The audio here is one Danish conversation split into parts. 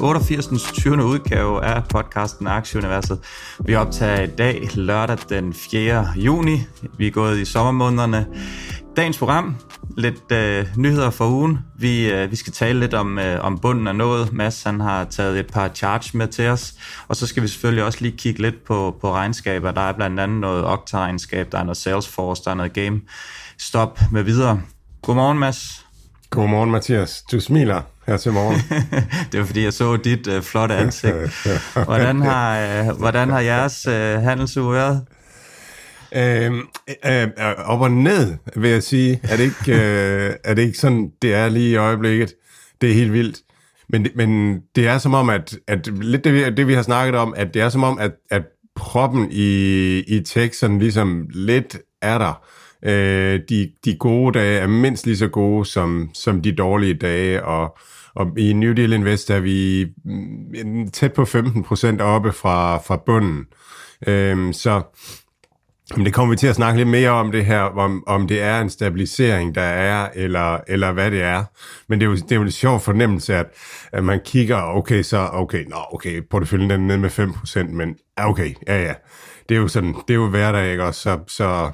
88. 20. udgave af podcasten Aktieuniverset. Vi optager i dag lørdag den 4. juni. Vi er gået i sommermånederne. Dagens program, lidt øh, nyheder for ugen. Vi, øh, vi skal tale lidt om, øh, om bunden af noget. Mads han har taget et par charge med til os. Og så skal vi selvfølgelig også lige kigge lidt på, på regnskaber. Der er blandt andet noget Okta-regnskab, der er noget Salesforce, der er noget Game Stop med videre. Godmorgen, Mads. Godmorgen, Mathias. Du smiler her til morgen. det var fordi, jeg så dit øh, flotte ansigt. Hvordan har, øh, hvordan har jeres øh, handelsuge været? øhm, øh, øh, op og ned, vil jeg sige. Er det, ikke, øh, er det ikke sådan, det er lige i øjeblikket? Det er helt vildt. Men, men det er som om, at, at lidt det, vi- det, vi har snakket om, at det er som om, at, at proppen i, i sådan ligesom lidt er der. Øh, de, de gode dage er mindst lige så gode som, som de dårlige dage, og, og i New Deal Invest er vi mm, tæt på 15% oppe fra, fra bunden. Øhm, så men det kommer vi til at snakke lidt mere om det her, om, om det er en stabilisering, der er, eller, eller hvad det er. Men det er jo, det er jo en sjov fornemmelse, at, at man kigger, okay, så, okay, nå, okay, porteføljen den er ned med 5%, men ja, okay, ja, ja. Det er jo sådan, det er jo hverdag, ikke også? Så, så,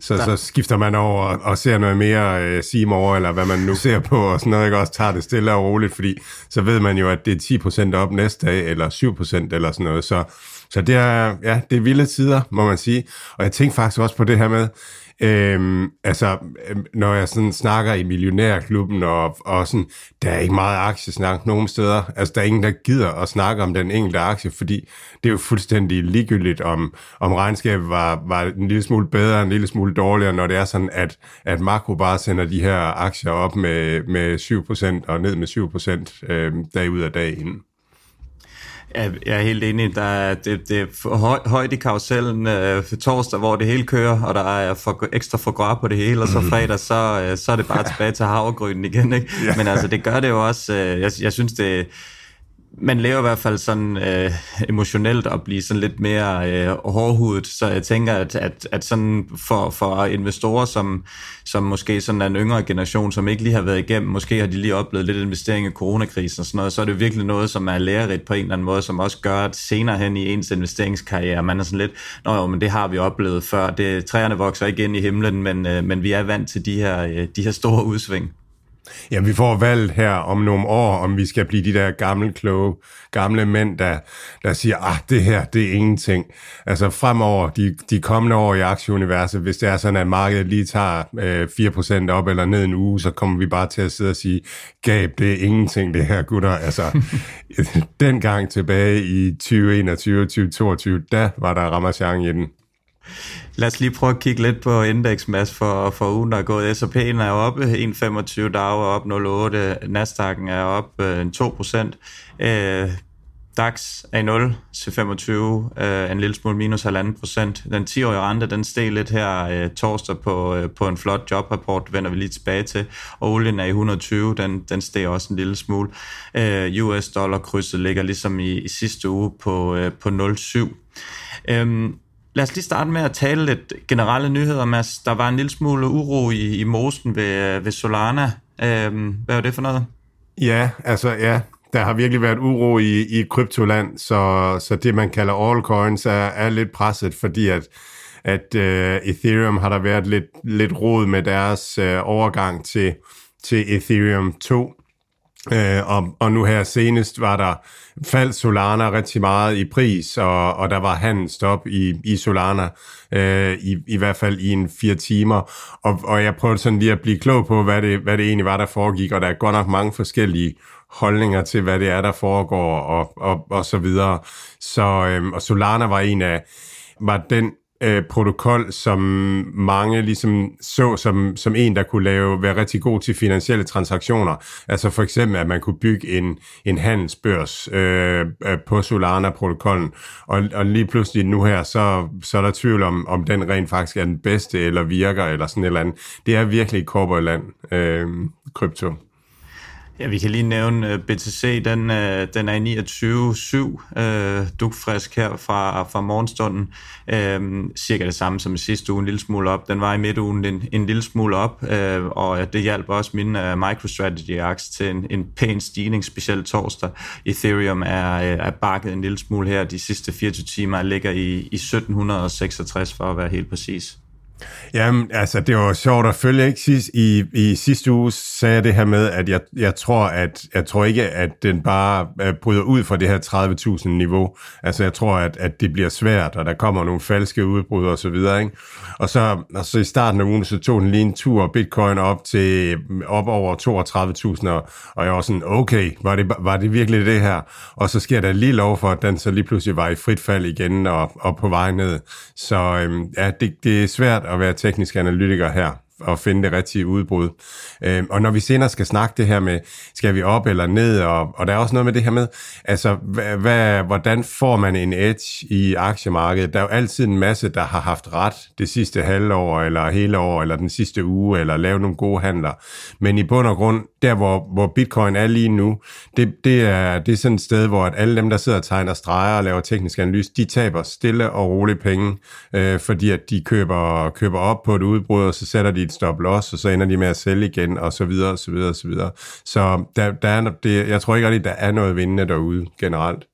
så, så skifter man over og ser noget mere øh, Seymour, eller hvad man nu ser på, og sådan noget, ikke også tager det stille og roligt, fordi så ved man jo, at det er 10% op næste dag, eller 7% eller sådan noget. Så, så det er, ja, det er vilde tider, må man sige. Og jeg tænkte faktisk også på det her med, Øhm, altså, øhm, når jeg sådan snakker i millionærklubben, og, og sådan, der er ikke meget aktiesnak nogen steder. Altså, der er ingen, der gider at snakke om den enkelte aktie, fordi det er jo fuldstændig ligegyldigt, om, om regnskabet var, var en lille smule bedre, en lille smule dårligere, når det er sådan, at, at makro bare sender de her aktier op med, med 7% og ned med 7% øhm, dag ud af dag inden. Jeg er helt enig. Der er, det, det er høj, højt i karusellen øh, for torsdag, hvor det hele kører, og der er for, ekstra for på det hele, og så fredag, så, øh, så er det bare tilbage til havregrynen igen. Ikke? Ja. Men altså, det gør det jo også. Øh, jeg, jeg synes, det man lever i hvert fald sådan øh, emotionelt at blive sådan lidt mere øh, hårdhudet, så jeg tænker, at, at, at sådan for, for investorer, som, som måske sådan er en yngre generation, som ikke lige har været igennem, måske har de lige oplevet lidt investering i coronakrisen og sådan noget, så er det virkelig noget, som er lærerigt på en eller anden måde, som også gør, at senere hen i ens investeringskarriere, man er sådan lidt, nå jo, men det har vi oplevet før, det, træerne vokser ikke ind i himlen, men, øh, men vi er vant til de her, øh, de her store udsving. Ja, vi får valget her om nogle år, om vi skal blive de der gamle, kloge, gamle mænd, der, der siger, ah, det her, det er ingenting. Altså fremover, de, de kommende år i aktieuniverset, hvis det er sådan, at markedet lige tager øh, 4% op eller ned en uge, så kommer vi bare til at sidde og sige, Gab, det er ingenting det her, gutter. Altså, dengang tilbage i 2021 2022, der var der Ramachan i den. Lad os lige prøve at kigge lidt på indeksmass for, for ugen, der er gået. S&P'en er oppe 1,25, Dow er op 0,8, Nasdaq'en er op øh, 2%, øh, DAX er i 0 til 25, øh, en lille smule minus 1,5 procent. Den 10-årige rente, den steg lidt her øh, torsdag på, øh, på en flot jobrapport, vender vi lige tilbage til. Og olien er i 120, den, den steg også en lille smule. Øh, US dollar krydset ligger ligesom i, i sidste uge på, øh, på 0,7. Øhm, Lad os lige starte med at tale lidt generelle nyheder, Mads. Der var en lille smule uro i, i mosen ved, ved Solana. Øhm, hvad var det for noget? Ja, altså ja, der har virkelig været uro i, i kryptoland, så, så det man kalder altcoins er, er lidt presset, fordi at, at uh, Ethereum har der været lidt, lidt rod med deres uh, overgang til, til Ethereum 2. Øh, og, og nu her senest var der faldt Solana rigtig meget i pris, og, og der var handelsstop i, i Solana, øh, i, i hvert fald i en fire timer. Og, og jeg prøvede sådan lige at blive klog på, hvad det, hvad det egentlig var, der foregik, og der er godt nok mange forskellige holdninger til, hvad det er, der foregår, og, og, og så videre. Så, øh, og Solana var en af, var den øh, protokol, som mange ligesom så som, som en, der kunne lave, være rigtig god til finansielle transaktioner. Altså for eksempel, at man kunne bygge en, en handelsbørs øh, øh, på Solana-protokollen, og, og lige pludselig nu her, så, så er der tvivl om, om den rent faktisk er den bedste, eller virker, eller sådan et eller andet. Det er virkelig et land, øh, krypto. Ja, vi kan lige nævne øh, uh, BTC, den, uh, den er i 29.7, uh, øh, dugfrisk her fra, fra morgenstunden. Uh, cirka det samme som i sidste uge, en lille smule op. Den var i midtugen en, en lille smule op, uh, og det hjalp også min uh, MicroStrategy-aks til en, en pæn stigning, specielt torsdag. Ethereum er, uh, er bakket en lille smule her de sidste 24 timer, ligger i, i 1766 for at være helt præcis. Jamen, altså, det var sjovt at følge, ikke? Sidst, i, I sidste uge sagde jeg det her med, at jeg, jeg tror, at jeg tror ikke, at den bare øh, bryder ud fra det her 30.000 niveau. Altså, jeg tror, at, at det bliver svært, og der kommer nogle falske udbrud og så videre, ikke? Og så, og så i starten af ugen, så tog den lige en tur Bitcoin op til op over 32.000, og, og jeg var sådan, okay, var det, var det virkelig det her? Og så sker der lige lov for, at den så lige pludselig var i frit fald igen og, og på vej ned. Så øhm, ja, det, det er svært at være teknisk analytiker her og finde det rigtige udbrud. Øh, og når vi senere skal snakke det her med, skal vi op eller ned, og, og der er også noget med det her med, altså, hvad, hvad, hvordan får man en edge i aktiemarkedet? Der er jo altid en masse, der har haft ret det sidste halvår, eller hele år, eller den sidste uge, eller lavet nogle gode handler. Men i bund og grund, der hvor, hvor bitcoin er lige nu, det, det, er, det er sådan et sted, hvor at alle dem, der sidder og tegner streger og laver teknisk analyse, de taber stille og roligt penge, øh, fordi at de køber, køber op på et udbrud, og så sætter de et stop loss, og så ender de med at sælge igen, og så videre, og så videre, og så videre. Så der, der er, det, jeg tror ikke rigtig, der er noget vindende derude generelt.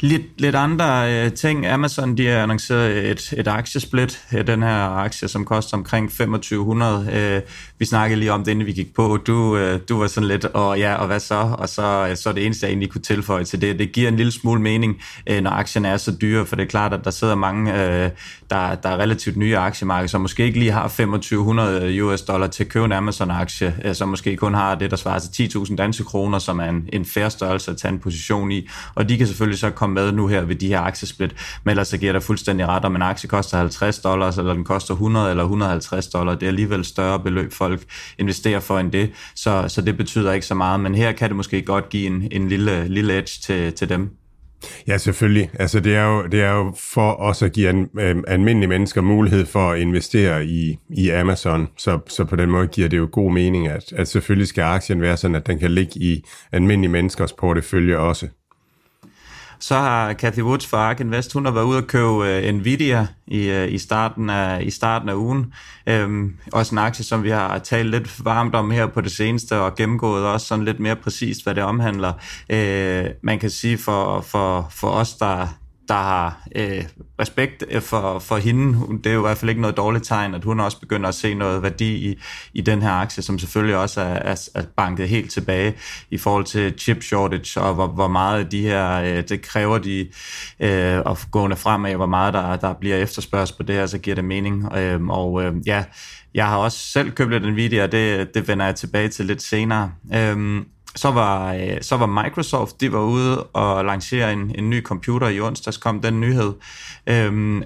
Lidt, lidt andre øh, ting. Amazon de har annonceret et, et aktiesplit. Øh, den her aktie, som koster omkring 2500. Øh, vi snakkede lige om det, inden vi gik på. Du, øh, du var sådan lidt, og ja, og hvad så? Og så, øh, så er det eneste, jeg egentlig kunne tilføje til det. Det giver en lille smule mening, øh, når aktien er så dyre, for det er klart, at der sidder mange, øh, der, der er relativt nye aktiemarked, som måske ikke lige har 2500 US dollar til at købe en Amazon-aktie, øh, som måske kun har det, der svarer til 10.000 danske kroner, som er en, en færre størrelse at tage en position i. Og de kan selvfølgelig så komme komme med nu her ved de her aktiesplit, men ellers så giver der fuldstændig ret, om en aktie koster 50 dollars, eller den koster 100 eller 150 dollars. Det er alligevel større beløb, folk investerer for end det, så, så det betyder ikke så meget, men her kan det måske godt give en, en lille, lille edge til, til dem. Ja, selvfølgelig. Altså, det er jo, det er jo for også at give an, øh, almindelige mennesker mulighed for at investere i, i Amazon, så, så på den måde giver det jo god mening, at, at selvfølgelig skal aktien være sådan, at den kan ligge i almindelige menneskers portefølje også. Så har Cathy Woods fra Ark Invest, hun har været ude og købe øh, Nvidia i, øh, i, starten af, i starten af ugen. Øhm, også en aktie, som vi har talt lidt varmt om her på det seneste, og gennemgået også sådan lidt mere præcist, hvad det omhandler. Øh, man kan sige for, for, for os, der, der har øh, respekt øh, for, for hende. Det er jo i hvert fald ikke noget dårligt tegn, at hun også begynder at se noget værdi i, i den her aktie, som selvfølgelig også er, er, er banket helt tilbage i forhold til chip shortage, og hvor, hvor meget de her, øh, det kræver de øh, at gående fremad, hvor meget der, der bliver efterspørgsel på det her, så giver det mening. Øh, og øh, ja, jeg har også selv købt lidt Nvidia, og det, det vender jeg tilbage til lidt senere. Øh, så var, øh, så var Microsoft, de var ude og lancere en, en ny computer i onsdags, kom den nyhed. Øhm,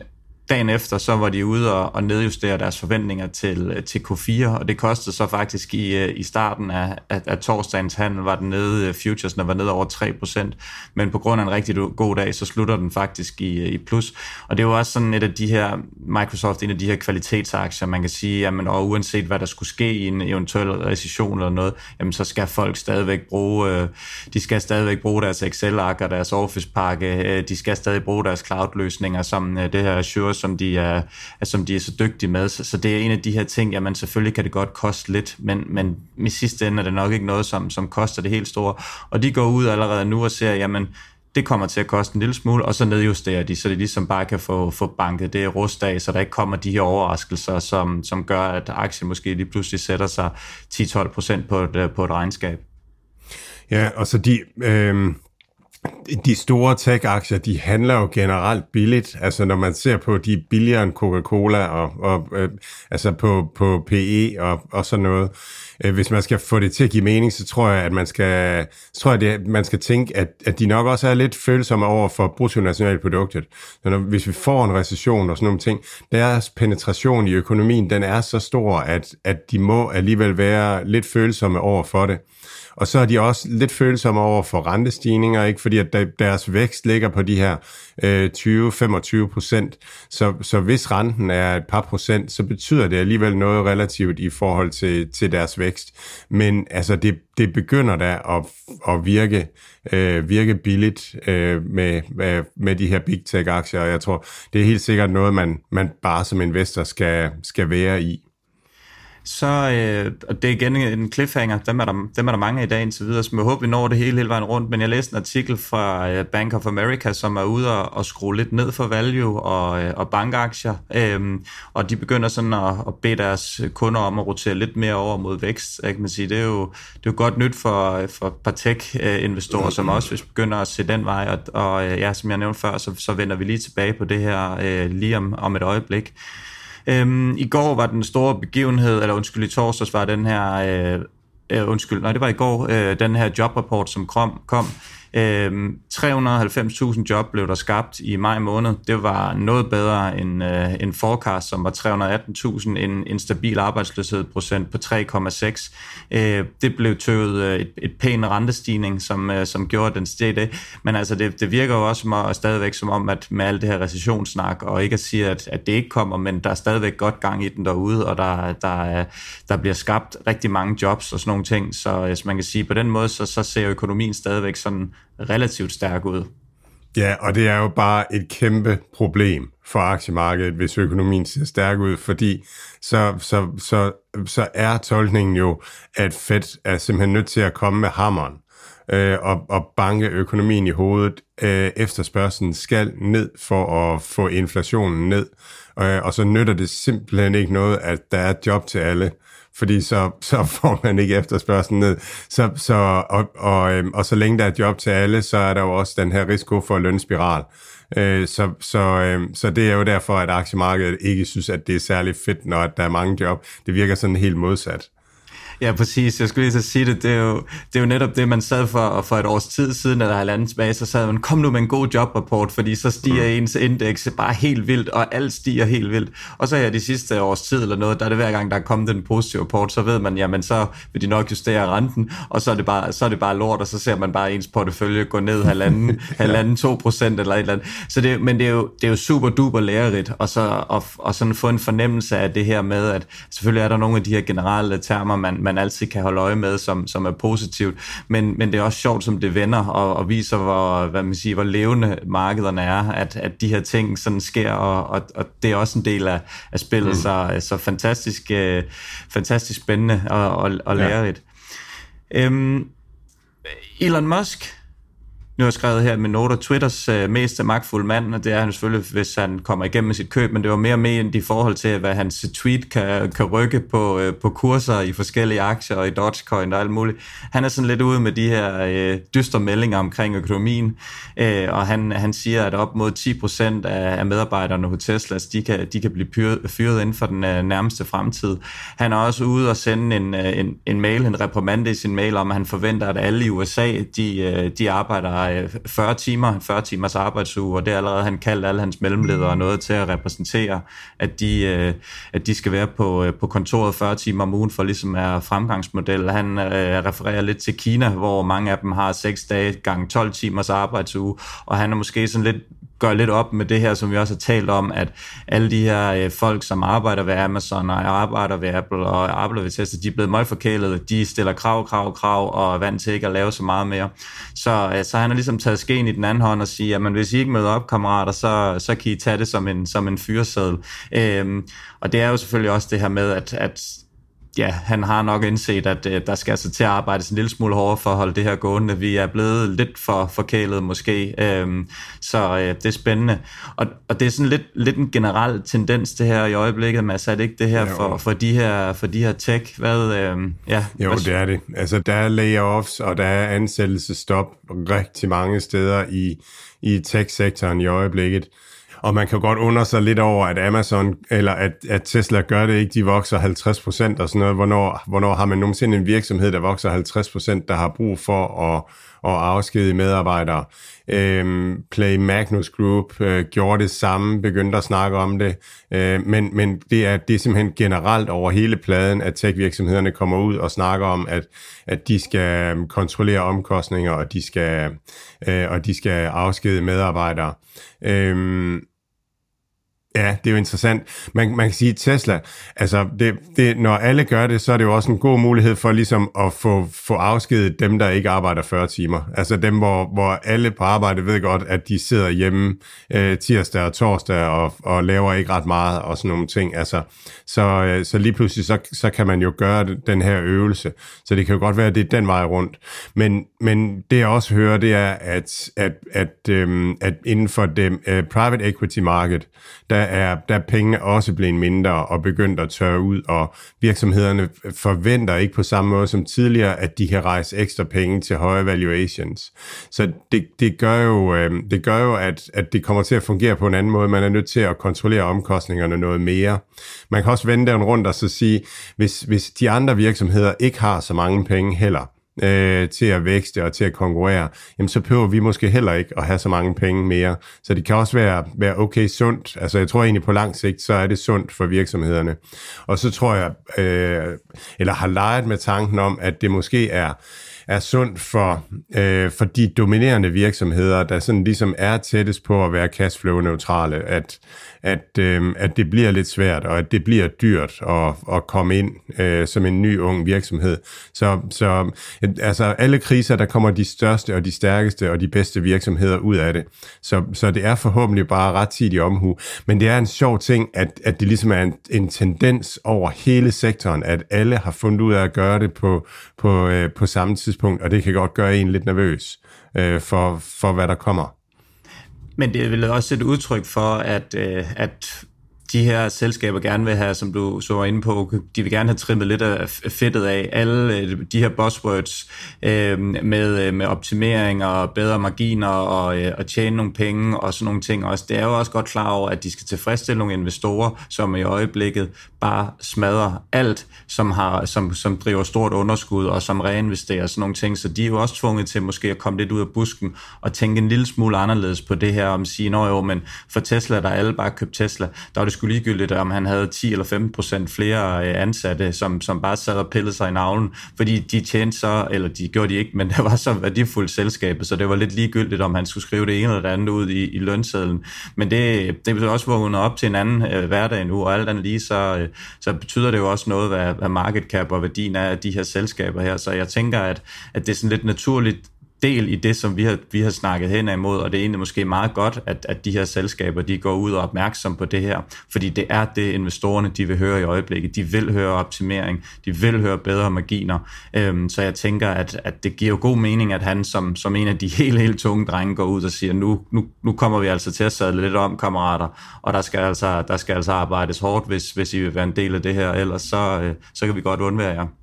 dagen efter, så var de ude og, og nedjustere deres forventninger til, til Q4, og det kostede så faktisk i, øh, i starten af, af, af torsdagens handel, var den nede, øh, futuresne var nede over 3%, men på grund af en rigtig god dag, så slutter den faktisk i, øh, i plus. Og det var også sådan et af de her, Microsoft, en af de her kvalitetsaktier, man kan sige, jamen, og uanset hvad der skulle ske i en eventuel recession eller noget, jamen, så skal folk stadigvæk bruge, de skal stadigvæk bruge deres Excel-ark og deres Office-pakke, de skal stadig bruge deres cloud-løsninger, som det her Azure som de er, som de er så dygtige med. Så, så det er en af de her ting, jamen selvfølgelig kan det godt koste lidt, men, men i sidste ende er det nok ikke noget, som, som koster det helt store. Og de går ud allerede nu og ser, jamen det kommer til at koste en lille smule, og så nedjusterer de, så de ligesom bare kan få, få banket det rust af, så der ikke kommer de her overraskelser, som, som gør, at aktien måske lige pludselig sætter sig 10-12% på et, øh, på et regnskab. Ja, og så de, øh, de store tech-aktier, de handler jo generelt billigt. Altså når man ser på de billigere end Coca-Cola og, og øh, altså på, på PE og, og sådan noget. Øh, hvis man skal få det til at give mening, så tror jeg, at man skal, så tror jeg, det, man skal tænke, at, at de nok også er lidt følsomme over for bruttonationalproduktet. Så når, hvis vi får en recession og sådan nogle ting, deres penetration i økonomien, den er så stor, at, at de må alligevel være lidt følsomme over for det. Og så er de også lidt følsomme over for rentestigninger, ikke? fordi at deres vækst ligger på de her øh, 20-25 procent. Så, så hvis renten er et par procent, så betyder det alligevel noget relativt i forhold til, til deres vækst. Men altså, det, det begynder da at, at virke, øh, virke billigt øh, med, med, med de her big tech-aktier, og jeg tror, det er helt sikkert noget, man, man bare som investor skal, skal være i så øh, og det er igen en cliffhanger, dem er, der, dem er der mange i dag indtil videre, så jeg håber, vi når det hele hele vejen rundt, men jeg læste en artikel fra øh, Bank of America, som er ude og, og skrue lidt ned for value og, øh, og bankaktier, øh, og de begynder sådan at, at bede deres kunder om at rotere lidt mere over mod vækst, jeg kan man sige. Det er jo, det er jo godt nyt for, for par tech-investorer, som også hvis begynder at se den vej, og, og øh, ja, som jeg nævnte før, så, så vender vi lige tilbage på det her øh, lige om, om et øjeblik. Øhm, I går var den store begivenhed, eller undskyld, i torsdags var den her, øh, øh, undskyld, nej, det var i går, øh, den her jobrapport, som kom, kom. Øhm, 390.000 job blev der skabt i maj måned. Det var noget bedre end øh, en forecast, som var 318.000, en, en stabil arbejdsløshed procent på 3,6. Øh, det blev tøvet øh, et, et pæn rentestigning, som, øh, som gjorde den steg det. Men altså, det, det virker jo også som, og stadigvæk som om, at med alt det her recessionssnak, og ikke at sige, at, at det ikke kommer, men der er stadigvæk godt gang i den derude, og der, der, øh, der bliver skabt rigtig mange jobs og sådan nogle ting. Så øh, hvis man kan sige, på den måde, så, så ser økonomien stadigvæk sådan relativt stærk ud. Ja, og det er jo bare et kæmpe problem for aktiemarkedet, hvis økonomien ser stærk ud, fordi så, så, så, så er tolkningen jo, at Fed er simpelthen nødt til at komme med hammeren øh, og, og banke økonomien i hovedet. Øh, efterspørgselen skal ned for at få inflationen ned, øh, og så nytter det simpelthen ikke noget, at der er job til alle fordi så, så får man ikke efterspørgselen ned. Så, så, og, og, øhm, og så længe der er job til alle, så er der jo også den her risiko for lønspiral. Øh, så, så, øhm, så det er jo derfor, at aktiemarkedet ikke synes, at det er særlig fedt, når der er mange job. Det virker sådan helt modsat. Ja, præcis. Jeg skulle lige så sige det. Det er, jo, det er jo netop det, man sad for, for et års tid siden, eller halvanden tilbage, så sad man, kom nu med en god jobrapport, fordi så stiger mm. ens indeks bare helt vildt, og alt stiger helt vildt. Og så her de sidste års tid eller noget, der er det hver gang, der er kommet en positiv rapport, så ved man, jamen så vil de nok justere renten, og så er det bare, så er det bare lort, og så ser man bare ens portefølje gå ned halvanden, halvanden to procent eller et eller andet. Så det, men det er, jo, det er jo super duper lærerigt, og, så, og, og sådan få en fornemmelse af det her med, at selvfølgelig er der nogle af de her generelle termer, man, man man altid kan holde øje med, som, som er positivt. Men, men det er også sjovt, som det vender og, og viser, hvor, hvad man siger, hvor levende markederne er, at, at de her ting sådan sker, og, og, og det er også en del af, af spillet, mm. så, så fantastisk, uh, fantastisk spændende og, og, og lærerigt. Ja. Øhm, Elon Musk, nu har jeg skrevet her med noter, Twitters øh, mest magtfulde mand, og det er han selvfølgelig, hvis han kommer igennem med sit køb, men det var mere med end i forhold til, hvad hans tweet kan, kan rykke på, øh, på kurser i forskellige aktier og i Dogecoin og alt muligt. Han er sådan lidt ude med de her øh, dystre meldinger omkring økonomien, øh, og han, han siger, at op mod 10% af, af medarbejderne hos Tesla, de kan, de kan blive fyret, fyret inden for den øh, nærmeste fremtid. Han er også ude og sende en, øh, en, en mail, en reprimande i sin mail, om at han forventer, at alle i USA, de, øh, de arbejder 40 timer, 40 timers arbejdsuge, og det er allerede, han kaldt alle hans mellemledere noget til at repræsentere, at de, øh, at de skal være på, øh, på kontoret 40 timer om ugen for ligesom er fremgangsmodel. Han øh, refererer lidt til Kina, hvor mange af dem har 6 dage gange 12 timers arbejdsuge, og han er måske sådan lidt gør lidt op med det her, som vi også har talt om, at alle de her øh, folk, som arbejder ved Amazon og arbejder ved Apple og arbejder ved Tesla, de er blevet meget forkælet. De stiller krav, krav, krav og er vant til ikke at lave så meget mere. Så, øh, så han har ligesom taget skeen i den anden hånd og siger, at hvis I ikke møder op, kammerater, så, så kan I tage det som en, som en fyreseddel. Øh, og det er jo selvfølgelig også det her med, at, at ja, han har nok indset, at øh, der skal altså til at arbejdes en lille smule hårdere for at holde det her gående. Vi er blevet lidt for forkælet måske, øhm, så øh, det er spændende. Og, og det er sådan lidt, lidt en generel tendens det her i øjeblikket, Mads, er det ikke det her for, for, de her for de her tech? Hvad, øh, ja, Jo, hvad, det er det. Altså, der er layoffs, og der er ansættelsestop rigtig mange steder i, i tech-sektoren i øjeblikket. Og man kan godt undre sig lidt over, at Amazon, eller at, at Tesla gør det ikke, de vokser 50 procent og sådan noget. Hvornår, hvornår har man nogensinde en virksomhed, der vokser 50 procent, der har brug for at, at afskedige medarbejdere? Øhm, Play Magnus Group øh, gjorde det samme, begyndte at snakke om det, øh, men, men det, er, det er simpelthen generelt over hele pladen, at tech-virksomhederne kommer ud og snakker om, at, at de skal kontrollere omkostninger, og de skal, øh, og de skal afskedige medarbejdere. Øhm, Ja, det er jo interessant. Man, man kan sige, at Tesla, altså det, det, når alle gør det, så er det jo også en god mulighed for ligesom at få, få afskedet dem, der ikke arbejder 40 timer. Altså dem, hvor, hvor alle på arbejde ved godt, at de sidder hjemme øh, tirsdag og torsdag og, og laver ikke ret meget og sådan nogle ting. Altså, så, øh, så lige pludselig, så, så kan man jo gøre den her øvelse. Så det kan jo godt være, at det er den vej rundt. Men, men det jeg også hører, det er, at, at, at, øh, at inden for det øh, private equity market, der er, der er pengene også blevet mindre og begyndt at tørre ud, og virksomhederne forventer ikke på samme måde som tidligere, at de kan rejse ekstra penge til høje valuations. Så det, det gør jo, øh, det gør jo at, at det kommer til at fungere på en anden måde. Man er nødt til at kontrollere omkostningerne noget mere. Man kan også vende den rundt og så sige, hvis, hvis de andre virksomheder ikke har så mange penge heller, øh, til at vækste og til at konkurrere, jamen så behøver vi måske heller ikke at have så mange penge mere. Så det kan også være, være okay sundt. Altså jeg tror egentlig på lang sigt, så er det sundt for virksomhederne. Og så tror jeg, øh, eller har leget med tanken om, at det måske er er sundt for, øh, for de dominerende virksomheder, der sådan ligesom er tættest på at være cashflow-neutrale, at, at, øh, at det bliver lidt svært, og at det bliver dyrt at, at komme ind øh, som en ny ung virksomhed. Så, så altså alle kriser, der kommer de største og de stærkeste og de bedste virksomheder ud af det. Så, så det er forhåbentlig bare ret tidig omhu. Men det er en sjov ting, at, at det ligesom er en, en tendens over hele sektoren, at alle har fundet ud af at gøre det på, på, øh, på samme tidspunkt, og det kan godt gøre en lidt nervøs øh, for, for, hvad der kommer. Men det er vel også et udtryk for, at, øh, at de her selskaber gerne vil have, som du så var inde på, de vil gerne have trimmet lidt af fedtet af. Alle øh, de her buzzwords øh, med, øh, med optimering og bedre marginer og, øh, og tjene nogle penge og sådan nogle ting også. Det er jo også godt klar over, at de skal tilfredsstille nogle investorer, som i øjeblikket bare smadrer alt, som, har, som, som driver stort underskud og som reinvesterer sådan nogle ting. Så de er jo også tvunget til måske at komme lidt ud af busken og tænke en lille smule anderledes på det her, om at sige, nå jo, men for Tesla, der alle bare købt Tesla, der er det sgu ligegyldigt, om han havde 10 eller 15 procent flere øh, ansatte, som, som bare sad og pillede sig i navlen, fordi de tjente så, eller de gjorde de ikke, men det var så værdifuldt selskabet, så det var lidt ligegyldigt, om han skulle skrive det ene eller det andet ud i, i lønsedlen. Men det, det er også vågnet op til en anden øh, hverdag nu, og alt andet lige, så, øh, så betyder det jo også noget, hvad, hvad market cap og værdien er af de her selskaber her. Så jeg tænker, at, at det er sådan lidt naturligt del i det, som vi har, vi har snakket hen imod, og det er egentlig måske meget godt, at, at de her selskaber, de går ud og er opmærksom på det her, fordi det er det, investorerne, de vil høre i øjeblikket. De vil høre optimering, de vil høre bedre marginer, øhm, så jeg tænker, at, at det giver jo god mening, at han som, som en af de helt, helt tunge drenge går ud og siger, nu, nu, nu kommer vi altså til at sadle lidt om, kammerater, og der skal altså, der skal altså arbejdes hårdt, hvis, hvis I vil være en del af det her, ellers så, øh, så kan vi godt undvære jer.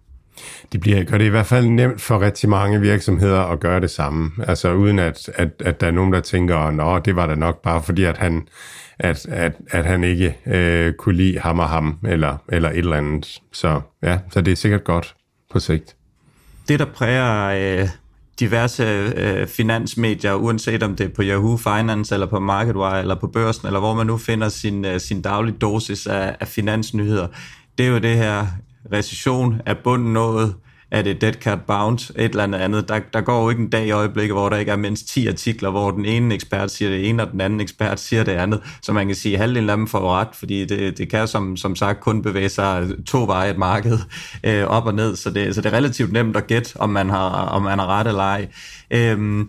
Det bliver, gør det i hvert fald nemt for rigtig mange virksomheder at gøre det samme. Altså uden at, at, at der er nogen, der tænker, nå, det var da nok bare fordi, at han, at, at, at han ikke øh, kunne lide ham og ham, eller, eller et eller andet. Så ja, så det er sikkert godt på sigt. Det, der præger øh, diverse øh, finansmedier, uanset om det er på Yahoo Finance, eller på MarketWire, eller på børsen, eller hvor man nu finder sin, øh, sin daglige dosis af, af finansnyheder, det er jo det her recession, er bunden nået, er det dead cat bounce, et eller andet andet. Der, der går jo ikke en dag i øjeblikket, hvor der ikke er mindst 10 artikler, hvor den ene ekspert siger det ene, og den anden ekspert siger det andet. Så man kan sige, at halvdelen af dem får ret, fordi det, det kan som, som sagt kun bevæge sig to veje et marked øh, op og ned. Så det, så det er relativt nemt at gætte, om man har, om man har ret eller ej. Øh,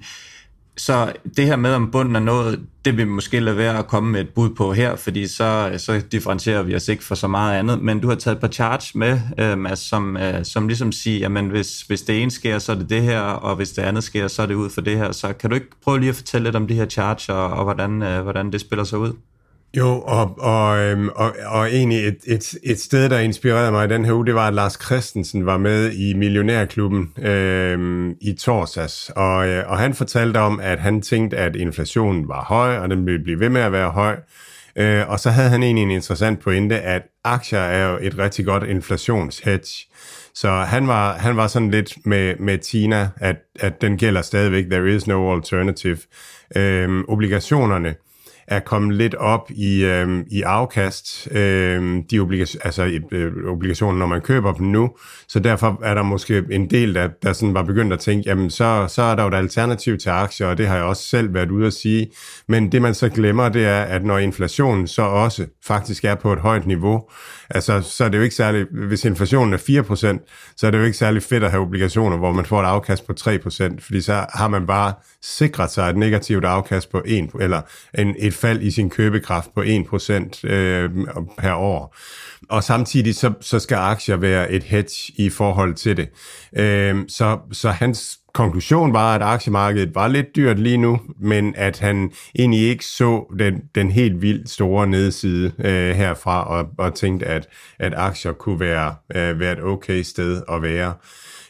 så det her med, om bunden er noget, det vil vi måske lade være at komme med et bud på her, fordi så, så differentierer vi os ikke for så meget andet. Men du har taget et par charts med, øh, Mads, som, øh, som ligesom siger, at hvis, hvis det ene sker, så er det det her, og hvis det andet sker, så er det ud for det her. Så kan du ikke prøve lige at fortælle lidt om de her charts, og, og hvordan, øh, hvordan det spiller sig ud? Jo, og, og, øhm, og, og egentlig et, et, et sted, der inspirerede mig i den her uge, det var, at Lars Christensen var med i Millionærklubben øhm, i torsdags, og, øh, og han fortalte om, at han tænkte, at inflationen var høj, og den ville blive ved med at være høj, øh, og så havde han egentlig en interessant pointe, at aktier er jo et rigtig godt inflationshedge, så han var, han var sådan lidt med, med Tina, at, at den gælder stadigvæk, there is no alternative. Øhm, obligationerne, er kommet lidt op i, øh, i afkast, øh, de obligationer, altså øh, obligationer, når man køber dem nu. Så derfor er der måske en del, der, der sådan var begyndt at tænke, jamen så, så er der jo et alternativ til aktier, og det har jeg også selv været ude at sige. Men det man så glemmer, det er, at når inflationen så også faktisk er på et højt niveau, altså så er det jo ikke særlig, hvis inflationen er 4%, så er det jo ikke særlig fedt at have obligationer, hvor man får et afkast på 3%, fordi så har man bare sikret sig et negativt afkast på 1, eller en, et fald i sin købekraft på 1% øh, per år. Og samtidig så, så skal aktier være et hedge i forhold til det. Øh, så, så hans konklusion var, at aktiemarkedet var lidt dyrt lige nu, men at han egentlig ikke så den, den helt vildt store nedside øh, herfra, og, og tænkte, at, at aktier kunne være, øh, være et okay sted at være.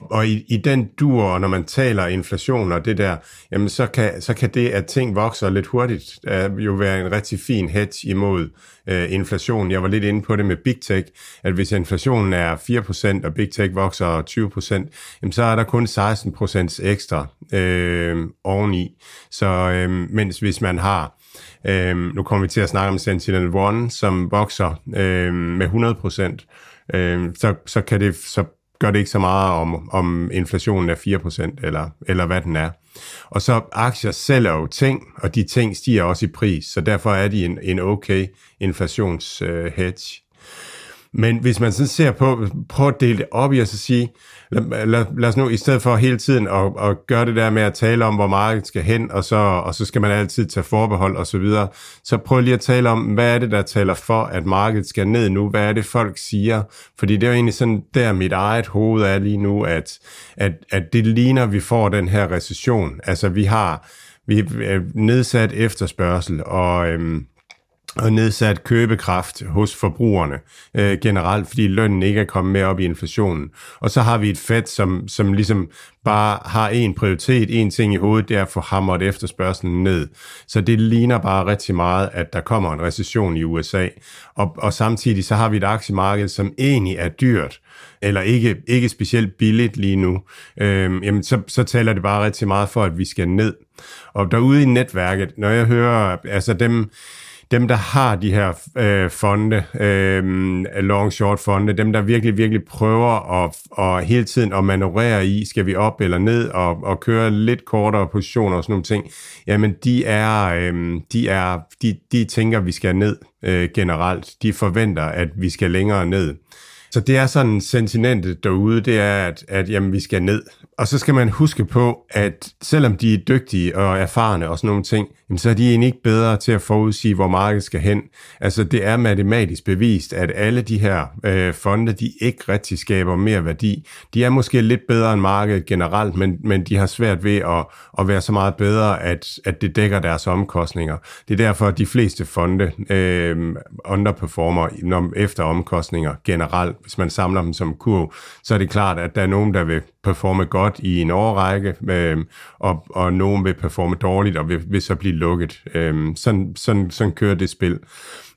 Og i, i den dur, når man taler inflation og det der, jamen så kan, så kan det, at ting vokser lidt hurtigt, uh, jo være en rigtig fin hedge imod uh, inflation. Jeg var lidt inde på det med Big Tech, at hvis inflationen er 4%, og Big Tech vokser 20%, jamen så er der kun 16% ekstra uh, oveni. Så uh, mens hvis man har Øhm, nu kommer vi til at snakke om Sentinel One, som vokser øhm, med 100%, øhm, så, så, kan det, så gør det ikke så meget om, om inflationen er 4% eller, eller hvad den er. Og så aktier sælger jo ting, og de ting stiger også i pris, så derfor er de en, en okay inflationshedge. Øh, hedge. Men hvis man sådan ser på, prøv at dele det op i at sige, lad, lad, lad os nu i stedet for hele tiden at, at gøre det der med at tale om, hvor markedet skal hen, og så, og så skal man altid tage forbehold og så videre, så prøv lige at tale om, hvad er det, der taler for, at markedet skal ned nu? Hvad er det, folk siger? Fordi det er jo egentlig sådan, der mit eget hoved er lige nu, at, at, at det ligner, at vi får den her recession. Altså vi har vi er nedsat efterspørgsel, og øhm, og nedsat købekraft hos forbrugerne øh, generelt, fordi lønnen ikke er kommet med op i inflationen. Og så har vi et Fed, som, som ligesom bare har en prioritet, en ting i hovedet, det er at få hammeret efterspørgselen ned. Så det ligner bare rigtig meget, at der kommer en recession i USA. Og, og samtidig så har vi et aktiemarked, som egentlig er dyrt, eller ikke, ikke specielt billigt lige nu. Øh, jamen så, så taler det bare rigtig meget for, at vi skal ned. Og derude i netværket, når jeg hører, altså dem, dem, der har de her øh, fonde, øh, long-short fonde, dem, der virkelig, virkelig prøver at, at hele tiden at manøvrere i, skal vi op eller ned, og, og køre lidt kortere positioner og sådan nogle ting, jamen de er, øh, de er, de, de tænker, vi skal ned øh, generelt. De forventer, at vi skal længere ned. Så det er sådan sentimentet derude, det er, at, at jamen, vi skal ned. Og så skal man huske på, at selvom de er dygtige og erfarne og sådan nogle ting, jamen, så er de egentlig ikke bedre til at forudsige, hvor markedet skal hen. Altså det er matematisk bevist, at alle de her øh, fonde, de ikke rigtig skaber mere værdi. De er måske lidt bedre end markedet generelt, men, men de har svært ved at, at være så meget bedre, at, at det dækker deres omkostninger. Det er derfor, at de fleste fonde øh, underperformer når, efter omkostninger generelt. Hvis man samler dem som kurv, så er det klart, at der er nogen, der vil performe godt i en årrække, øh, og, og nogen vil performe dårligt og vil, vil så blive lukket. Øh, sådan, sådan, sådan kører det spil.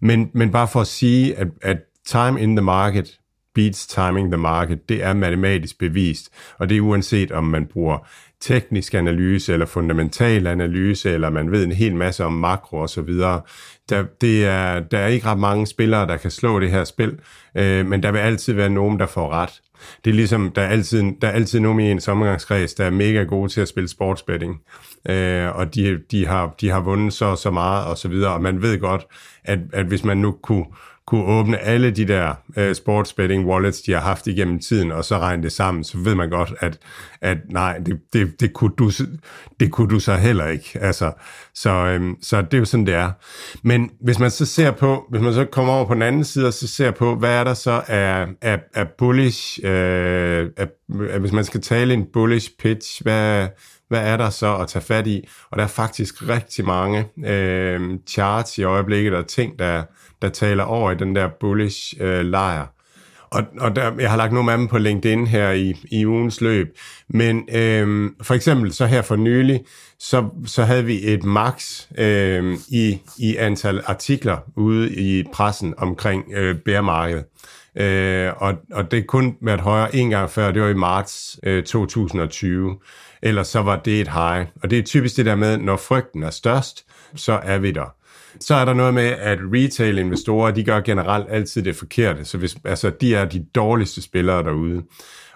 Men, men bare for at sige, at, at time in the market beats timing the market, det er matematisk bevist, og det er uanset om man bruger teknisk analyse eller fundamental analyse, eller man ved en hel masse om makro og så videre. Der, det er, der er ikke ret mange spillere, der kan slå det her spil, øh, men der vil altid være nogen, der får ret. Det er ligesom, der er altid, der er altid nogen i en omgangskreds, der er mega gode til at spille sportsbetting, øh, og de, de, har, de har vundet så så meget og så videre, og man ved godt, at, at hvis man nu kunne kunne åbne alle de der øh, sportsbetting wallets, de har haft igennem tiden, og så regne det sammen, så ved man godt, at, at nej, det, det, det, kunne du, det kunne du så heller ikke. Altså, så, øhm, så det er jo sådan, det er. Men hvis man så ser på, hvis man så kommer over på den anden side, og så ser på, hvad er der så af, af, af bullish, øh, af, af, hvis man skal tale en bullish pitch, hvad, hvad er der så at tage fat i? Og der er faktisk rigtig mange øh, charts i øjeblikket og ting, der, der taler over i den der bullish øh, lejr. Og, og der, jeg har lagt nogle af dem på LinkedIn her i, i ugens løb. Men øh, for eksempel så her for nylig, så, så havde vi et max øh, i, i antal artikler ude i pressen omkring øh, bæremarkedet. Øh, og, og det kun været højere en gang før, det var i marts øh, 2020 ellers så var det et high. Og det er typisk det der med, når frygten er størst, så er vi der. Så er der noget med, at retail-investorer, de gør generelt altid det forkerte. Så hvis, altså, de er de dårligste spillere derude.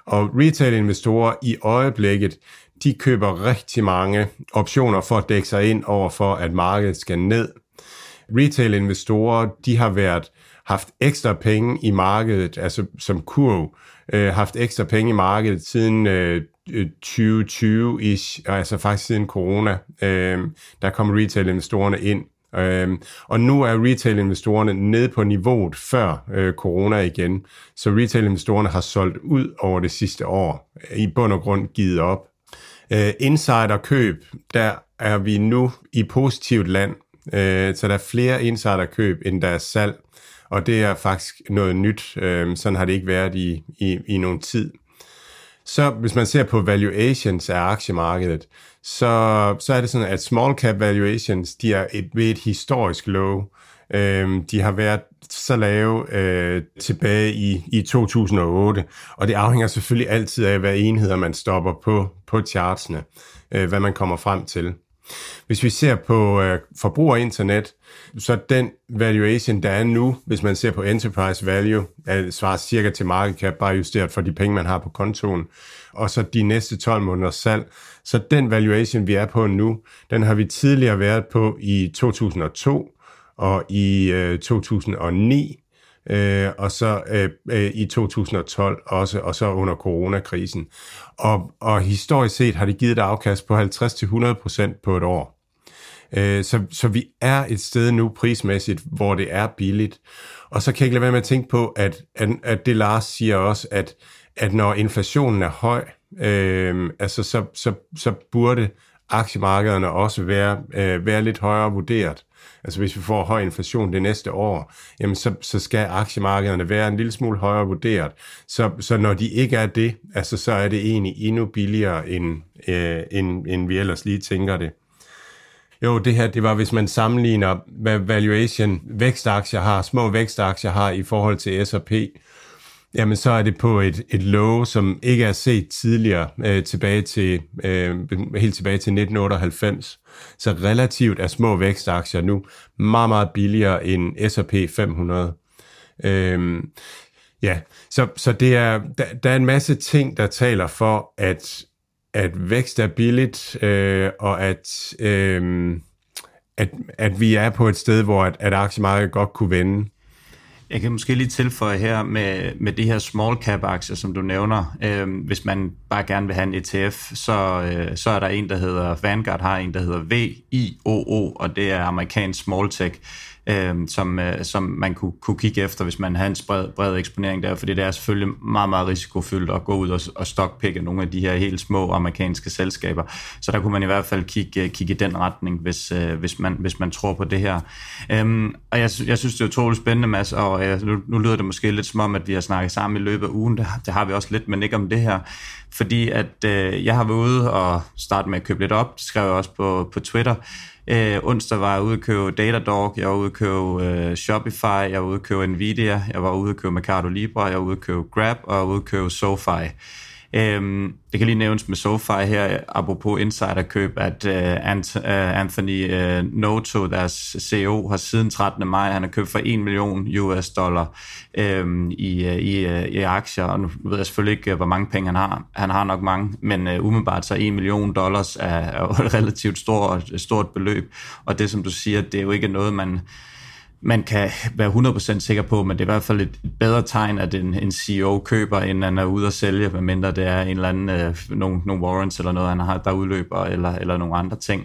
Og retail-investorer i øjeblikket, de køber rigtig mange optioner for at dække sig ind over for, at markedet skal ned. Retail-investorer, de har været haft ekstra penge i markedet, altså som kurv, øh, haft ekstra penge i markedet siden øh, 2020-ish, altså faktisk siden corona, øh, der kom retail-investorerne ind. Øh, og nu er retail-investorerne nede på niveauet før øh, corona igen, så retail-investorerne har solgt ud over det sidste år, i bund og grund givet op. Øh, insiderkøb, der er vi nu i positivt land, øh, så der er flere insiderkøb, end der er salg, og det er faktisk noget nyt. Øh, sådan har det ikke været i, i, i nogen tid. Så hvis man ser på valuations af aktiemarkedet, så, så er det sådan, at small cap valuations, de er et, ved et historisk low. Øhm, de har været så lave øh, tilbage i, i 2008, og det afhænger selvfølgelig altid af, hvad enheder man stopper på, på chartsene, øh, hvad man kommer frem til. Hvis vi ser på øh, forbrugerinternet, så den valuation, der er nu, hvis man ser på enterprise value, er, svarer cirka til market cap, bare justeret for de penge, man har på kontoen, og så de næste 12 måneders salg. Så den valuation, vi er på nu, den har vi tidligere været på i 2002 og i øh, 2009, øh, og så øh, øh, i 2012 også, og så under coronakrisen. Og, og historisk set har det givet et afkast på 50-100% på et år. Øh, så, så vi er et sted nu prismæssigt, hvor det er billigt. Og så kan jeg ikke lade være med at tænke på, at, at, at det Lars siger også, at, at når inflationen er høj, øh, altså så, så, så burde aktiemarkederne også være, øh, være lidt højere vurderet. Altså hvis vi får høj inflation det næste år, jamen så, så skal aktiemarkederne være en lille smule højere vurderet. Så, så når de ikke er det, altså så er det egentlig endnu billigere, end, øh, end, end vi ellers lige tænker det. Jo, det her, det var, hvis man sammenligner, hvad valuation vækstaktier har, små vækstaktier har i forhold til S&P, jamen så er det på et, et low, som ikke er set tidligere, øh, tilbage til, øh, helt tilbage til 1998. Så relativt er små vækstaktier nu meget, meget billigere end S&P 500. Øh, ja, så, så det er, der, der er en masse ting, der taler for, at at vækst er billigt, øh, og at, øh, at, at vi er på et sted, hvor at, at aktiemarkedet godt kunne vende. Jeg kan måske lige tilføje her med, med de her small cap aktier, som du nævner. Øh, hvis man bare gerne vil have en ETF, så, øh, så er der en, der hedder Vanguard, har en, der hedder VIOO, og det er amerikansk small tech øh, som, øh, som man kunne, kunne kigge efter, hvis man har en bred, bred eksponering der, fordi det er selvfølgelig meget, meget risikofyldt at gå ud og, og stockpikke nogle af de her helt små amerikanske selskaber. Så der kunne man i hvert fald kigge, øh, kigge i den retning, hvis, øh, hvis, man, hvis man tror på det her. Øhm, og jeg, jeg synes, det er utroligt spændende, Mads, og øh, nu, nu lyder det måske lidt som om, at vi har snakket sammen i løbet af ugen. Det, det har vi også lidt, men ikke om det her. Fordi at øh, jeg har været ude og starte med at købe lidt op, det skrev jeg også på, på Twitter, Øh, onsdag var jeg ude at købe Datadog, jeg var ude at købe øh, Shopify, jeg var ude at købe Nvidia, jeg var ude at købe Mercado Libre, jeg var ude at købe Grab og jeg var ude at købe SoFi. Øhm, det kan lige nævnes med SoFi her, apropos insiderkøb, at uh, Anthony uh, Noto, deres CEO, har siden 13. maj, han har købt for 1 million US dollar øhm, i, i, i aktier, og nu ved jeg selvfølgelig ikke, hvor mange penge han har. Han har nok mange, men uh, umiddelbart så 1 million dollars er, er et relativt stort, stort beløb, og det som du siger, det er jo ikke noget, man man kan være 100% sikker på, men det er i hvert fald et bedre tegn, at en, en CEO køber, end han er ude at sælge, medmindre det er en eller anden, øh, nogle, nogle warrants eller noget, han har, der udløber, eller, eller nogle andre ting.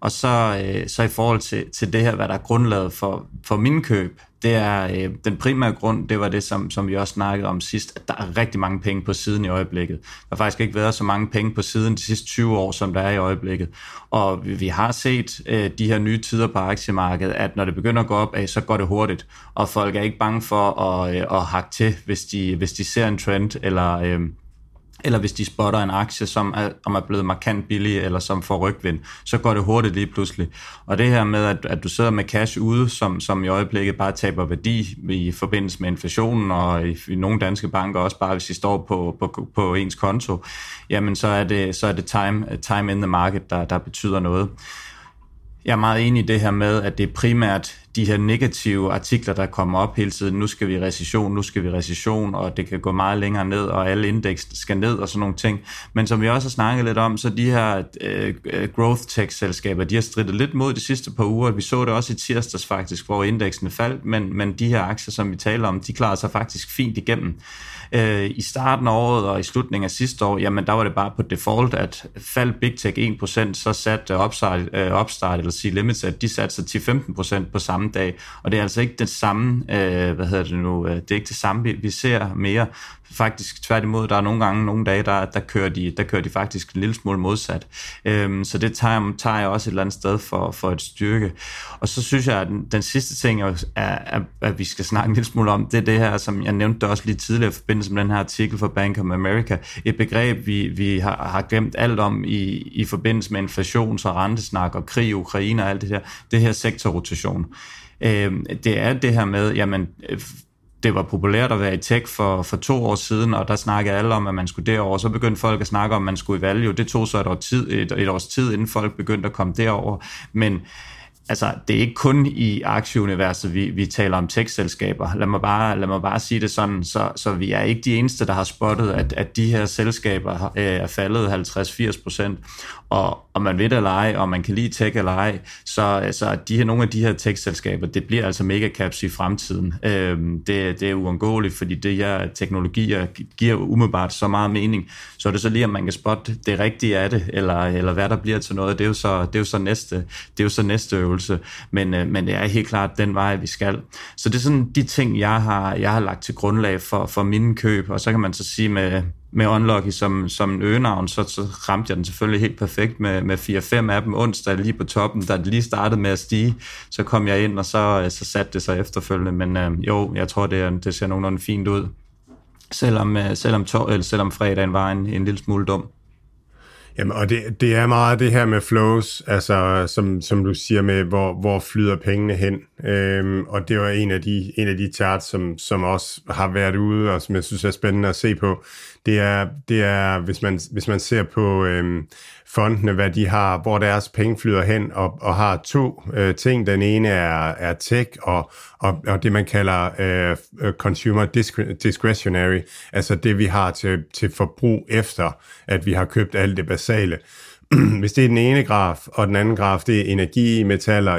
Og så, øh, så i forhold til, til det her, hvad der er grundlaget for, for min køb, det er øh, den primære grund, det var det, som, som vi også snakkede om sidst, at der er rigtig mange penge på siden i øjeblikket. Der har faktisk ikke været så mange penge på siden de sidste 20 år, som der er i øjeblikket. Og vi, vi har set øh, de her nye tider på aktiemarkedet, at når det begynder at gå op, så går det hurtigt. Og folk er ikke bange for at, øh, at hakke til, hvis de, hvis de ser en trend, eller... Øh, eller hvis de spotter en aktie, som er, om er blevet markant billig, eller som får rygvind, så går det hurtigt lige pludselig. Og det her med, at, at du sidder med cash ude, som, som i øjeblikket bare taber værdi i forbindelse med inflationen, og i, i nogle danske banker også bare, hvis de står på, på, på ens konto, jamen så er det, så er det time, time in the market, der, der betyder noget. Jeg er meget enig i det her med, at det er primært de her negative artikler, der kommer op hele tiden. Nu skal vi i recession, nu skal vi i recession, og det kan gå meget længere ned, og alle indeks skal ned og sådan nogle ting. Men som vi også har snakket lidt om, så de her øh, growth tech-selskaber, de har strittet lidt mod de sidste par uger. Vi så det også i tirsdags faktisk, hvor indeksene faldt, men, men de her aktier, som vi taler om, de klarer sig faktisk fint igennem. Øh, I starten af året og i slutningen af sidste år, jamen der var det bare på default, at faldt Big Tech 1%, så satte Upstart, øh, Upstart øh, eller C Limited, de satte sig 10-15% på samme dag. Og det er altså ikke det samme, øh, hvad hedder det nu, øh, det er ikke det samme, vi, vi ser mere. Faktisk tværtimod, der er nogle gange, nogle dage, der, der, kører, de, der kører de faktisk en lille smule modsat. Øhm, så det tager, tager jeg også et eller andet sted for, for et styrke. Og så synes jeg, at den, den sidste ting, er, er, at vi skal snakke en lille smule om, det er det her, som jeg nævnte også lige tidligere i forbindelse med den her artikel fra Bank of America. Et begreb, vi, vi har, har glemt alt om i, i forbindelse med inflations- og rentesnak og krig i Ukraine og alt det her. Det her sektorrotation. Øhm, det er det her med, jamen det var populært at være i tech for, for to år siden, og der snakkede alle om, at man skulle derover. Så begyndte folk at snakke om, at man skulle i value. Det tog så et, år tid, et, et års tid, inden folk begyndte at komme derover. Men altså, det er ikke kun i aktieuniverset, vi, vi taler om tech-selskaber. Lad mig, bare, lad mig bare sige det sådan, så, så vi er ikke de eneste, der har spottet, at, at de her selskaber øh, er faldet 50-80 procent. Og om man ved det eller ej, og man kan lide tech eller ej, så altså, de her, nogle af de her tech-selskaber, det bliver altså megacaps i fremtiden. Øh, det, det er uundgåeligt, fordi det her teknologier giver umiddelbart så meget mening. Så er det så lige, om man kan spotte det rigtige af det, eller, eller hvad der bliver til noget. Det er jo så, det er jo så, næste, det er jo så næste øvelse. Men, øh, men det er helt klart den vej, vi skal. Så det er sådan de ting, jeg har, jeg har lagt til grundlag for, for mine køb. Og så kan man så sige med, med Unlucky som, som en øgenavn, så, så ramte jeg den selvfølgelig helt perfekt med, med 4-5 af dem onsdag lige på toppen, da det lige startede med at stige. Så kom jeg ind, og så, øh, så satte det sig efterfølgende. Men øh, jo, jeg tror, det, det ser nogenlunde fint ud. Selvom, øh, selvom, to, eller selvom fredagen var en, en lille smule dum. Jamen, og det, det er meget det her med flows, altså som, som du siger med, hvor, hvor flyder pengene hen. Øhm, og det var en af de, en af de charts, som, som også har været ude, og som jeg synes er spændende at se på. Det er, det er hvis, man, hvis man ser på øhm, fondene, hvad de har, hvor deres penge flyder hen, og, og har to øh, ting. Den ene er, er tech, og, og, og det man kalder øh, consumer discretionary, altså det vi har til, til forbrug efter, at vi har købt alt det basale. Hvis det er den ene graf, og den anden graf, det er energi, metaller,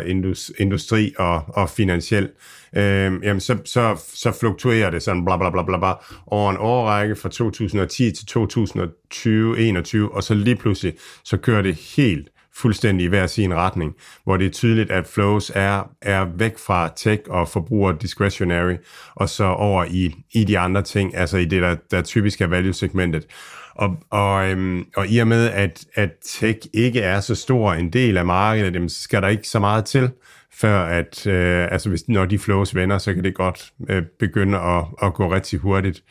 industri og, og finansiel, øh, Øhm, jamen så, så, så fluktuerer det sådan bla bla bla bla bla over en årrække fra 2010 til 2020-21, og så lige pludselig, så kører det helt fuldstændig i hver sin retning, hvor det er tydeligt, at flows er, er væk fra tech og forbruger discretionary, og så over i, i de andre ting, altså i det, der, der typisk er value-segmentet. Og, og, øhm, og i og med, at, at tech ikke er så stor en del af markedet, jamen, så skal der ikke så meget til, før at, øh, altså hvis, når de flows vender, så kan det godt øh, begynde at, at gå rigtig hurtigt.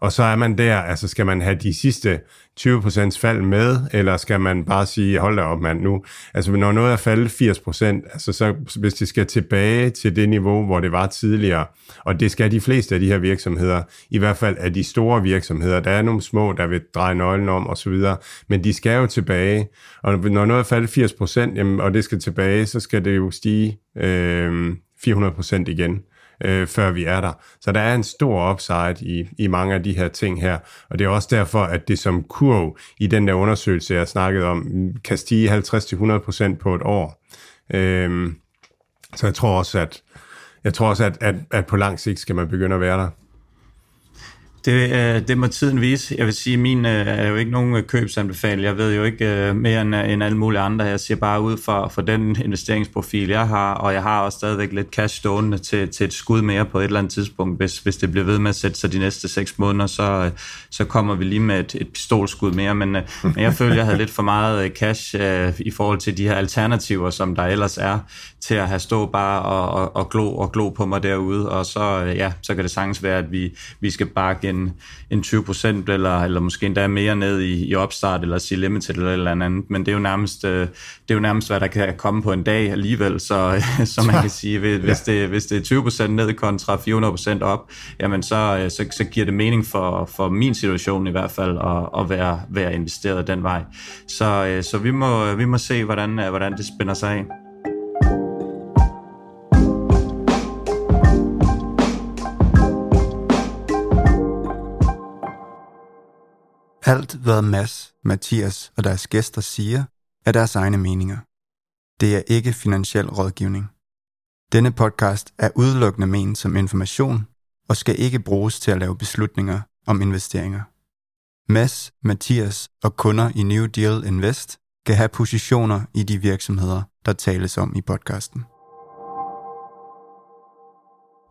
Og så er man der, altså skal man have de sidste 20% fald med, eller skal man bare sige, hold da op mand nu, altså når noget er faldet 80%, altså så hvis det skal tilbage til det niveau, hvor det var tidligere, og det skal de fleste af de her virksomheder, i hvert fald af de store virksomheder, der er nogle små, der vil dreje nøglen om og så videre, men de skal jo tilbage, og når noget er faldet 80%, jamen, og det skal tilbage, så skal det jo stige øh, 400% igen øh, før vi er der. Så der er en stor upside i, i mange af de her ting her, og det er også derfor, at det som kurv i den der undersøgelse, jeg snakkede om, kan stige 50-100% på et år. Øh, så jeg tror også, at jeg tror også, at, at, at på lang sigt skal man begynde at være der. Det, øh, det må tiden vise. Jeg vil sige, min øh, er jo ikke nogen øh, købsanbefaling. Jeg ved jo ikke øh, mere end, øh, end alle mulige andre. Jeg siger bare ud for, for den investeringsprofil, jeg har, og jeg har også stadigvæk lidt cash stående til, til et skud mere på et eller andet tidspunkt. Hvis, hvis det bliver ved med at sætte sig de næste seks måneder, så, øh, så kommer vi lige med et, et pistolskud mere. Men, øh, men jeg føler, jeg havde lidt for meget cash øh, i forhold til de her alternativer, som der ellers er, til at have stå bare og, og, og, glo, og glo på mig derude. Og så, øh, ja, så kan det sagtens være, at vi, vi skal bare en, en 20 procent, eller, eller måske endda mere ned i, i opstart, eller sige limited, eller eller andet. Men det er jo nærmest, øh, det er jo nærmest hvad der kan komme på en dag alligevel, så, så man kan sige, hvis, det, hvis det er 20 procent ned kontra 400 procent op, jamen så, øh, så, så giver det mening for, for min situation i hvert fald, at, at være, være investeret den vej. Så, øh, så vi, må, vi må se, hvordan, hvordan det spænder sig af. Alt, hvad Mads, Mathias og deres gæster siger, er deres egne meninger. Det er ikke finansiel rådgivning. Denne podcast er udelukkende ment som information og skal ikke bruges til at lave beslutninger om investeringer. Mads, Mathias og kunder i New Deal Invest kan have positioner i de virksomheder, der tales om i podcasten.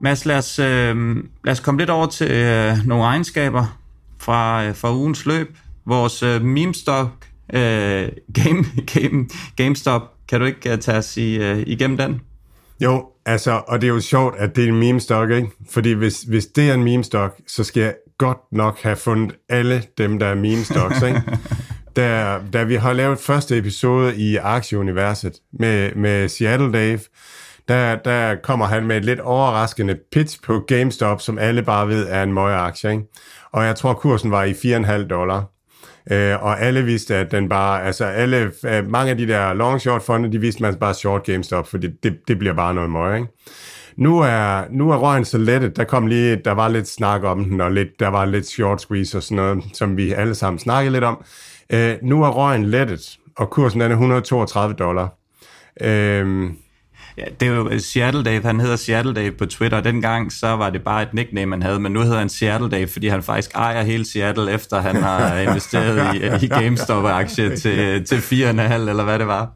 Mads, lad os, øh, lad os komme lidt over til øh, nogle egenskaber, fra, øh, fra ugens løb. Vores øh, meme-stock, øh, game, game, GameStop, kan du ikke uh, tage os i, uh, igennem den? Jo, altså, og det er jo sjovt, at det er en meme-stock, ikke? Fordi hvis, hvis det er en meme-stock, så skal jeg godt nok have fundet alle dem, der er meme-stocks, ikke? da, da vi har lavet første episode i Aktieuniverset med, med Seattle Dave, der, der kommer han med et lidt overraskende pitch på GameStop, som alle bare ved er en møgeaktie. Ikke? Og jeg tror, kursen var i 4,5 dollar. Øh, og alle vidste, at den bare, altså alle, øh, mange af de der long short fonde, de vidste, at man bare short GameStop, for det, det, det bliver bare noget møg, ikke? Nu er, nu er røgen så lettet, der kom lige, der var lidt snak om den, og lidt, der var lidt short squeeze og sådan noget, som vi alle sammen snakkede lidt om. Øh, nu er røgen lettet, og kursen den er 132 dollar. Øh, Ja, det er jo Seattle Dave, han hedder Seattle Dave på Twitter, dengang så var det bare et nickname, han havde, men nu hedder han Seattle Dave, fordi han faktisk ejer hele Seattle, efter han har investeret i, i GameStop-aktie til, til 4,5 eller hvad det var.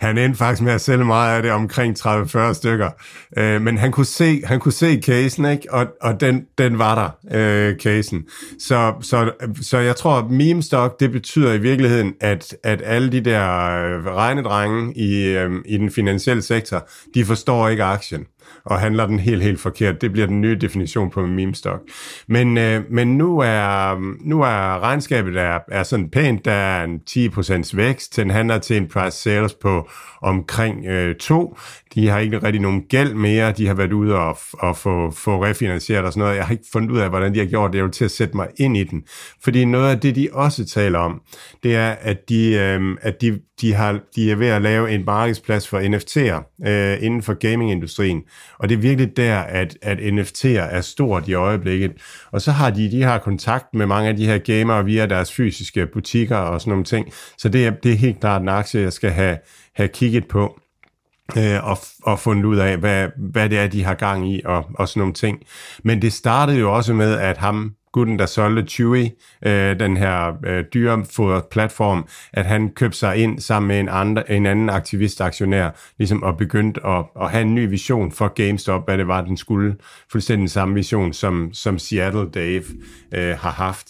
Han endte faktisk med at sælge meget af det, omkring 30-40 stykker. Øh, men han kunne se, han kunne se casen, ikke? Og, og den, den var der, øh, casen. Så, så, så jeg tror, at meme stock, det betyder i virkeligheden, at, at alle de der øh, regnedrenge i, øh, i den finansielle sektor, de forstår ikke aktien og handler den helt, helt forkert. Det bliver den nye definition på meme stock. Men, øh, men nu, er, nu er regnskabet er, er sådan pænt, der er en 10% vækst. Den handler til en price sales på omkring øh, 2. De har ikke rigtig nogen gæld mere. De har været ude og, og få, få refinansieret og sådan noget. Jeg har ikke fundet ud af, hvordan de har gjort det. Jeg vil til at sætte mig ind i den. Fordi noget af det, de også taler om, det er, at de, øh, at de, de, har, de er ved at lave en markedsplads for NFT'er øh, inden for gamingindustrien. Og det er virkelig der, at, at NFT'er er stort i øjeblikket. Og så har de, de har kontakt med mange af de her gamere via deres fysiske butikker og sådan nogle ting. Så det er, det er helt klart en aktie, jeg skal have, have kigget på øh, og, og fundet ud af, hvad, hvad det er, de har gang i, og, og sådan nogle ting. Men det startede jo også med, at ham, gutten, der solgte Chewy, øh, den her øh, dyrefoder-platform, at han købte sig ind sammen med en, andre, en anden aktivist-aktionær, ligesom og begyndte at, at have en ny vision for GameStop, hvad det var, den skulle. Fuldstændig samme vision, som, som Seattle Dave øh, har haft.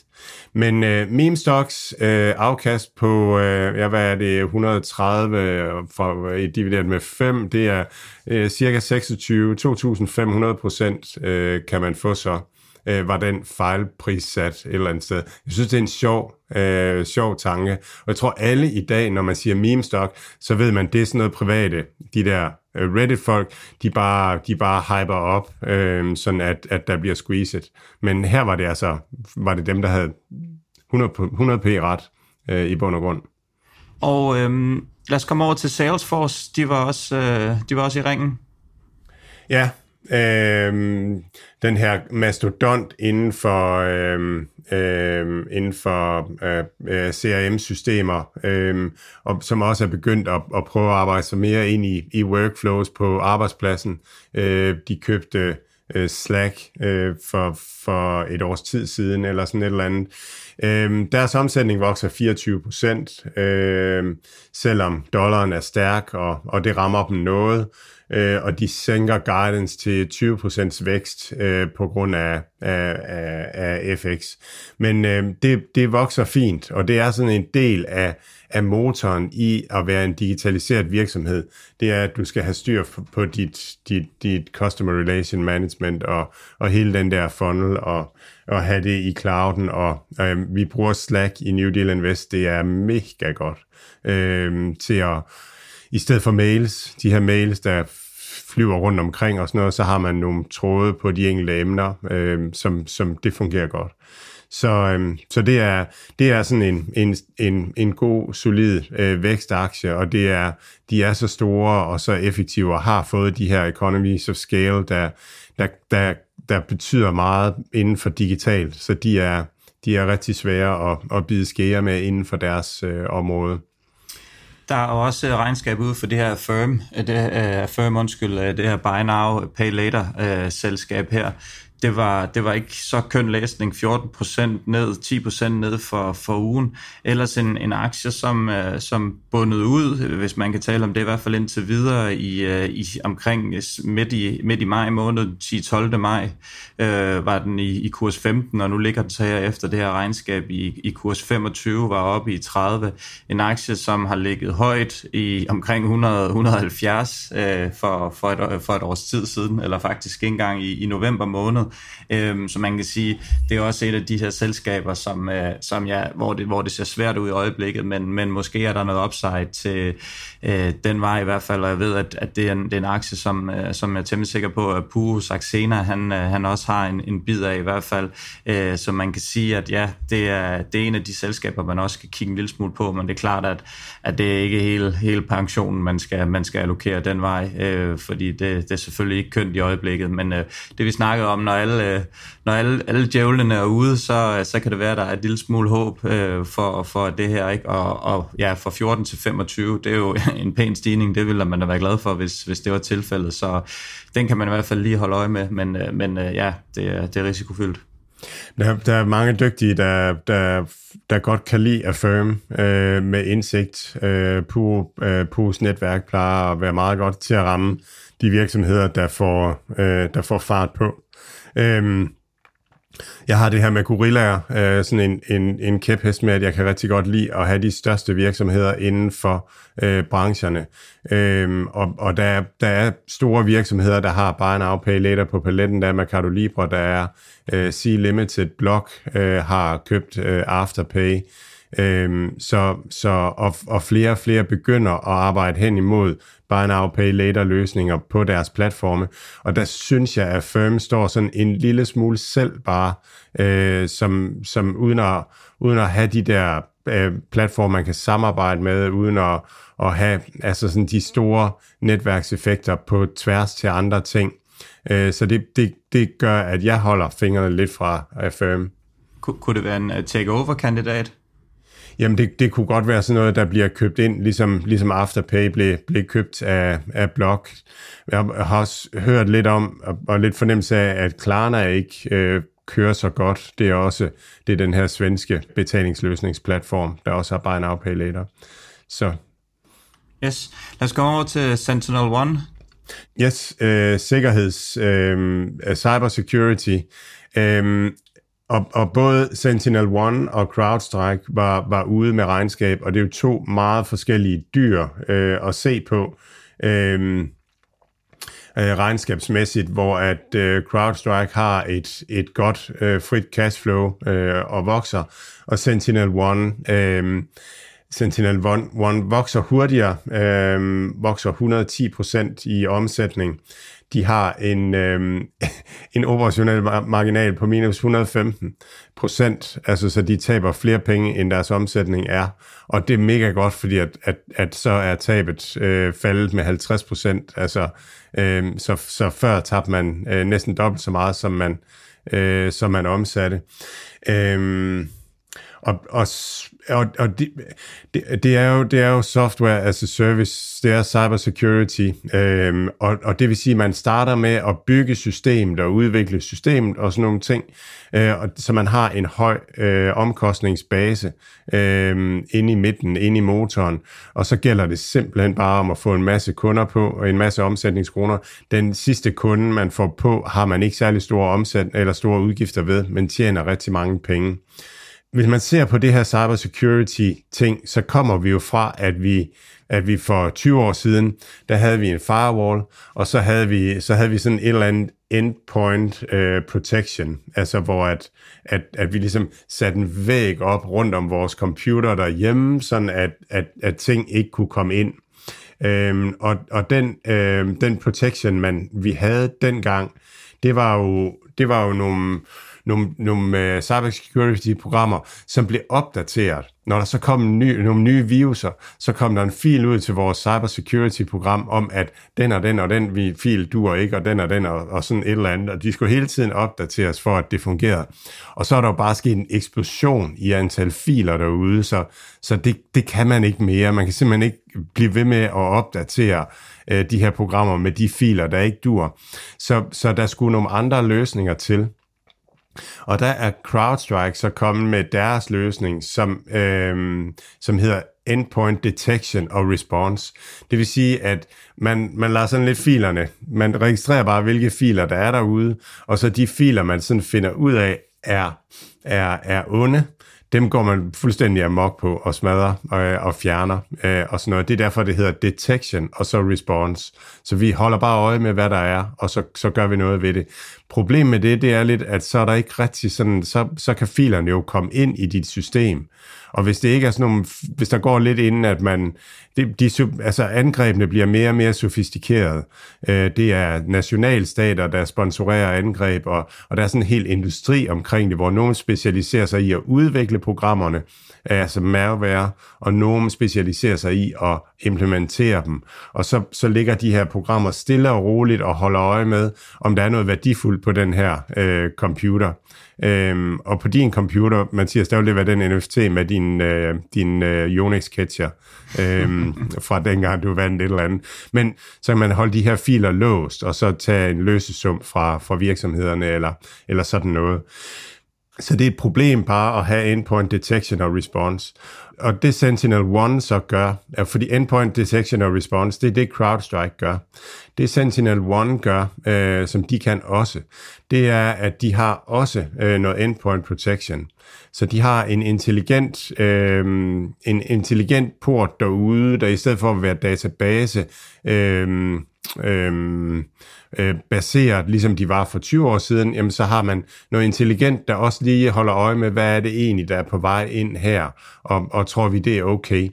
Men øh, meme stocks øh, afkast på, øh, ja, hvad er det, 130 øh, for, øh, divideret med 5, det er øh, cirka 26, 2.500 procent øh, kan man få så øh, var den fejlprissat et eller andet sted. Jeg synes, det er en sjov, øh, sjov tanke. Og jeg tror, alle i dag, når man siger meme stock, så ved man, det er sådan noget private. De der øh, Reddit-folk, de bare, de bare hyper op, øh, sådan at, at der bliver squeezed. Men her var det altså, var det dem, der havde 100, 100 p ret øh, i bund og grund. Og øhm, lad os komme over til Salesforce. De var også, øh, de var også i ringen. Ja, øh, den her mastodont inden for, øh, øh, inden for øh, CRM-systemer, øh, øhm, og som også er begyndt at, at prøve at arbejde sig mere ind i, i workflows på arbejdspladsen. Øh, de købte øh, Slack øh, for, for et års tid siden, eller sådan et eller andet. Øh, deres omsætning vokser 24 procent, øh, selvom dollaren er stærk, og, og det rammer dem noget øh, og de sænker guidance til 20% vækst øh, på grund af, af, af, af FX. Men øh, det, det vokser fint, og det er sådan en del af, af motoren i at være en digitaliseret virksomhed. Det er, at du skal have styr på dit, dit, dit customer relation management og, og hele den der funnel og, og have det i clouden. Og øh, vi bruger Slack i New Deal Invest. Det er mega godt øh, til at i stedet for mails, de her mails, der flyver rundt omkring og sådan noget, så har man nogle tråde på de enkelte emner, øh, som, som det fungerer godt. Så, øhm, så det, er, det er sådan en, en, en, en god, solid øh, vækstaktie, og det er, de er så store og så effektive og har fået de her economies of scale, der, der, der, der betyder meget inden for digital, så de er, de er rigtig svære at, at bide skære med inden for deres øh, område. Der er også øh, regnskab ud for det her firm, øh, det, øh, uh, firm undskyld, det her Buy Now, Pay Later uh, selskab her, det var, det var ikke så køn læsning, 14% ned, 10% ned for, for ugen. Ellers en, en aktie, som, øh, som bundet ud, hvis man kan tale om det, i hvert fald indtil videre i, øh, i omkring midt i, midt i maj måned, 10-12. maj, øh, var den i, i kurs 15, og nu ligger den så her efter det her regnskab i, i kurs 25, var oppe i 30. En aktie, som har ligget højt i omkring 100, 170 øh, for, for, et, for et års tid siden, eller faktisk ikke engang i, i november måned. Øhm, så man kan sige, det er også et af de her selskaber, som, øh, som ja, hvor, det, hvor det ser svært ud i øjeblikket, men, men måske er der noget upside til øh, den vej i hvert fald, og jeg ved, at, at det, er en, det er en aktie, som, øh, som jeg er temmelig sikker på, at Puro Saxena, han, øh, han også har en, en bid af i hvert fald, øh, så man kan sige, at ja, det er, det er en af de selskaber, man også skal kigge en lille smule på, men det er klart, at, at det er ikke hele, hele pensionen, man skal, man skal allokere den vej, øh, fordi det, det er selvfølgelig ikke kønt i øjeblikket, men øh, det vi snakkede om, når alle, øh, når alle, alle djævlene er ude, så, øh, så kan det være, at der er et lille smule håb øh, for, for det her. Ikke? Og, og ja, fra 14 til 25, det er jo en pæn stigning. Det ville man da være glad for, hvis, hvis det var tilfældet. Så den kan man i hvert fald lige holde øje med. Men, øh, men øh, ja, det er, det er risikofyldt. Der, der er mange dygtige, der, der, der godt kan lide Affirm øh, med indsigt. Øh, på, øh, netværk plejer at være meget godt til at ramme de virksomheder, der får, øh, der får fart på. Øhm, jeg har det her med gorillaer, øh, sådan en, en, en kæphest med, at jeg kan rigtig godt lide at have de største virksomheder inden for øh, brancherne. Øhm, og og der, er, der er store virksomheder, der har bare en Pay Later på paletten. Der er Mercado Libre, der er øh, C-Limited, Block øh, har købt øh, Afterpay. Øhm, så, så, og, og flere og flere begynder at arbejde hen imod buy now, pay later løsninger på deres platforme. Og der synes jeg, at Firm står sådan en lille smule selv bare, øh, som, som uden, at, uden at have de der øh, platforme, man kan samarbejde med, uden at, at have altså sådan de store netværkseffekter på tværs til andre ting. Øh, så det, det, det gør, at jeg holder fingrene lidt fra Firm. Kunne det være en øh, takeover-kandidat? Jamen, det, det kunne godt være sådan noget, der bliver købt ind, ligesom, ligesom Afterpay blev, blev købt af, af Block. Jeg har også hørt lidt om, og, og lidt fornemmelse af, at Klarna ikke øh, kører så godt. Det er også det er den her svenske betalingsløsningsplatform, der også har Buy Now Pay Later. Så. Yes. Lad os gå over til Sentinel One. Yes, øh, sikkerheds, øh, cybersecurity. Øh, og, og både Sentinel-1 og CrowdStrike var, var ude med regnskab, og det er jo to meget forskellige dyr øh, at se på øh, øh, regnskabsmæssigt, hvor at øh, CrowdStrike har et, et godt øh, frit cashflow øh, og vokser, og Sentinel-1 øh, Sentinel-1 vokser hurtigere, øh, vokser 110% i omsætning. De har en, øh, en operationel marginal på minus 115 procent, altså så de taber flere penge, end deres omsætning er. Og det er mega godt, fordi at, at, at så er tabet øh, faldet med 50 procent. Altså, øh, så, så før tabte man øh, næsten dobbelt så meget, som man, øh, som man omsatte. Øh, og, og, og, og det, det, det, er jo, det er jo software as a service, det er cybersecurity, øhm, og, og det vil sige, at man starter med at bygge systemet og udvikle systemet og sådan nogle ting, øh, og, så man har en høj øh, omkostningsbase øh, inde i midten, inde i motoren, og så gælder det simpelthen bare om at få en masse kunder på, og en masse omsætningskroner. Den sidste kunde, man får på, har man ikke særlig store omsæt eller store udgifter ved, men tjener rigtig mange penge hvis man ser på det her cybersecurity ting, så kommer vi jo fra, at vi, at vi for 20 år siden, der havde vi en firewall, og så havde vi, så havde vi sådan et eller andet endpoint uh, protection, altså hvor at, at, at vi ligesom satte en væg op rundt om vores computer derhjemme, sådan at, at, at ting ikke kunne komme ind. Øhm, og og den, øhm, den protection, man vi havde dengang, det var jo, det var jo nogle, nogle, nogle øh, uh, cybersecurity-programmer, som blev opdateret. Når der så kom en ny, nogle nye viruser, så kom der en fil ud til vores cybersecurity-program om, at den og den og den fil duer ikke, og den og den og, og sådan et eller andet. Og de skulle hele tiden opdateres for, at det fungerede. Og så er der jo bare sket en eksplosion i antal filer derude, så, så det, det kan man ikke mere. Man kan simpelthen ikke blive ved med at opdatere øh, de her programmer med de filer, der ikke dur. Så, så der skulle nogle andre løsninger til. Og der er CrowdStrike så kommet med deres løsning, som, øh, som hedder Endpoint Detection og Response. Det vil sige, at man, man lader sådan lidt filerne, man registrerer bare, hvilke filer der er derude, og så de filer, man sådan finder ud af, er, er, er onde, dem går man fuldstændig amok på og smadrer øh, og fjerner øh, og sådan noget. Det er derfor, det hedder detection og så response. Så vi holder bare øje med, hvad der er, og så, så gør vi noget ved det. Problemet med det, det er lidt, at så er der ikke rigtig sådan, så, så kan filerne jo komme ind i dit system. Og hvis det ikke er sådan nogle, hvis der går lidt inden, at man, det, de, altså angrebene bliver mere og mere sofistikeret. Øh, det er nationalstater, der sponsorerer angreb, og, og der er sådan en hel industri omkring det, hvor nogen specialiserer sig i at udvikle programmerne, altså malware, og nogen specialiserer sig i at implementere dem. Og så, så ligger de her programmer stille og roligt og holder øje med, om der er noget værdifuldt på den her øh, computer. Øhm, og på din computer, Mathias, der vil det være den NFT med din, øh, din øh, Unix-catcher øhm, fra dengang du vandt et eller andet. Men så kan man holde de her filer låst, og så tage en løsesum fra, fra virksomhederne eller, eller sådan noget. Så det er et problem bare at have endpoint detection og response. Og det Sentinel-1 så gør, er fordi endpoint detection and response, det er det CrowdStrike gør. Det Sentinel-1 gør, øh, som de kan også, det er, at de har også øh, noget endpoint protection. Så de har en intelligent, øh, en intelligent port derude, der i stedet for at være database, øh, øh, øh, baseret, ligesom de var for 20 år siden, jamen så har man noget intelligent, der også lige holder øje med, hvad er det egentlig, der er på vej ind her, og, og tror vi, det er okay.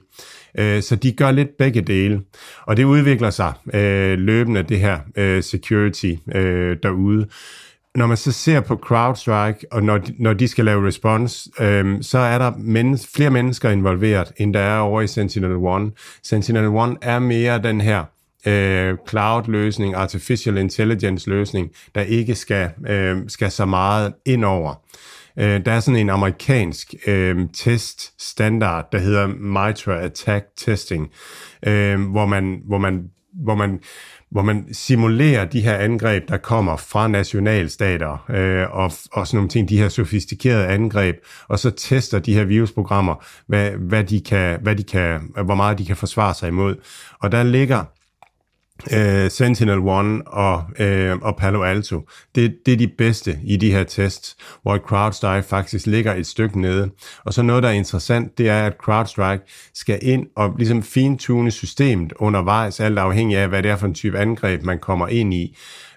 Øh, så de gør lidt begge dele, og det udvikler sig øh, løbende, det her øh, security øh, derude når man så ser på CrowdStrike, og når de, når de skal lave response, øhm, så er der mennes, flere mennesker involveret, end der er over i Sentinel-1. Sentinel-1 er mere den her øh, cloud-løsning, artificial intelligence-løsning, der ikke skal, øh, skal så meget ind over. Øh, der er sådan en amerikansk øh, test-standard, der hedder MITRE Attack Testing, øh, hvor man, hvor man, hvor man hvor man simulerer de her angreb, der kommer fra nationalstater øh, og, og sådan nogle ting, de her sofistikerede angreb, og så tester de her virusprogrammer, hvad, hvad de kan, hvad de kan, hvor meget de kan forsvare sig imod. Og der ligger øh, Sentinel-1 og, øh, og Palo Alto. Det, det er de bedste i de her tests, hvor CrowdStrike faktisk ligger et stykke nede. Og så noget, der er interessant, det er, at CrowdStrike skal ind og ligesom fintune systemet undervejs, alt afhængig af, hvad det er for en type angreb, man kommer ind i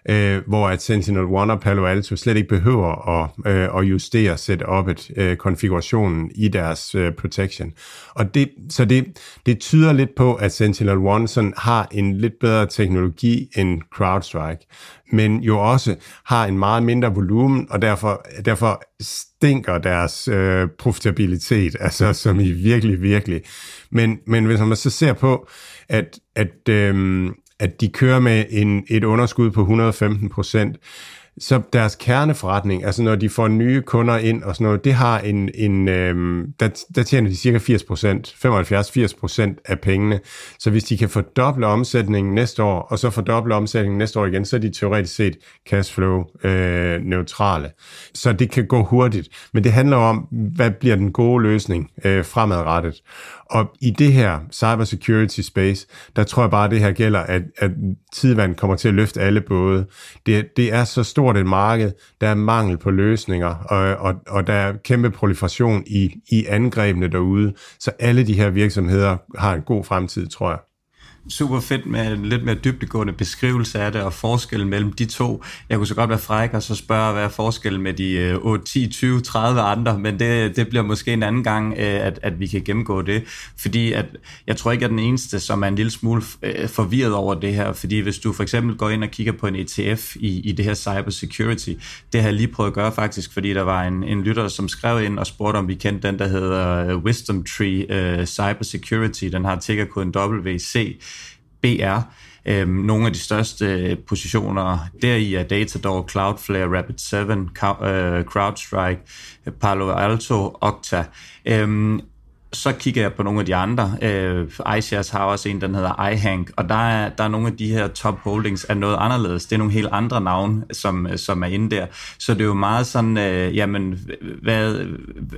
øh, hvor at Sentinel-1 og Palo Alto slet ikke behøver at, øh, at justere setup'et, øh, konfigurationen i deres øh, protection. Og det, så det, det tyder lidt på, at Sentinel-1 sådan har en lidt bedre teknologi end CrowdStrike, men jo også har en meget mindre volumen, og derfor, derfor stinker deres øh, profitabilitet, altså som i virkelig, virkelig. Men, men hvis man så ser på, at, at, øh, at de kører med en, et underskud på 115 procent, så deres kerneforretning, altså når de får nye kunder ind og sådan noget, det har en, en øhm, der, der tjener de cirka 80 procent, 75-80 procent af pengene. Så hvis de kan fordoble omsætningen næste år, og så fordoble omsætningen næste år igen, så er de teoretisk set cashflow øh, neutrale. Så det kan gå hurtigt. Men det handler om, hvad bliver den gode løsning øh, fremadrettet. Og i det her cybersecurity space, der tror jeg bare, at det her gælder, at, at tidvand kommer til at løfte alle både. Det, det er så stort et marked, der er mangel på løsninger, og, og, og der er kæmpe proliferation i, i angrebene derude. Så alle de her virksomheder har en god fremtid, tror jeg super fedt med en lidt mere dybdegående beskrivelse af det, og forskellen mellem de to. Jeg kunne så godt være fræk og så spørge, hvad er forskellen med de 8, 10, 20, 30 andre, men det, det bliver måske en anden gang, øh, at, at vi kan gennemgå det, fordi at, jeg tror ikke, at er den eneste, som er en lille smule øh, forvirret over det her, fordi hvis du for eksempel går ind og kigger på en ETF i, i det her cybersecurity, det har jeg lige prøvet at gøre faktisk, fordi der var en, en lytter, som skrev ind og spurgte, om vi kendte den, der hedder øh, Wisdom Tree uh, Cybersecurity, den har tickerkoden WC, BR. Øhm, nogle af de største positioner deri er Datadog, Cloudflare, Rapid7, øh, CrowdStrike, Palo Alto, Okta. Øhm, så kigger jeg på nogle af de andre. Øh, iShares har også en, den hedder iHank, og der er, der er nogle af de her top holdings er noget anderledes. Det er nogle helt andre navne, som, som er inde der. Så det er jo meget sådan, øh, jamen, hvad,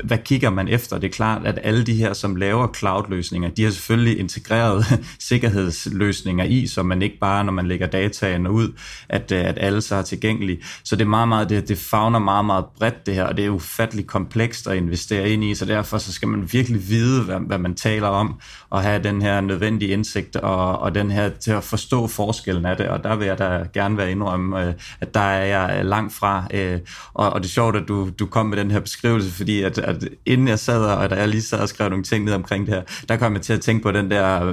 hvad kigger man efter? Det er klart, at alle de her, som laver cloud-løsninger, de har selvfølgelig integreret sikkerhedsløsninger i, så man ikke bare, når man lægger dataen ud, at, øh, at alle så er tilgængelige. Så det er meget, meget, det, det fagner meget, meget bredt det her, og det er ufatteligt komplekst at investere ind i, så derfor så skal man virkelig vide, vide, hvad, hvad man taler om, og have den her nødvendige indsigt, og, og den her til at forstå forskellen af det, og der vil jeg da gerne være indrømme, øh, at der er jeg langt fra, øh, og, og det er sjovt, at du, du kom med den her beskrivelse, fordi at, at inden jeg sad, og da jeg lige sad og skrev nogle ting ned omkring det her, der kom jeg til at tænke på den der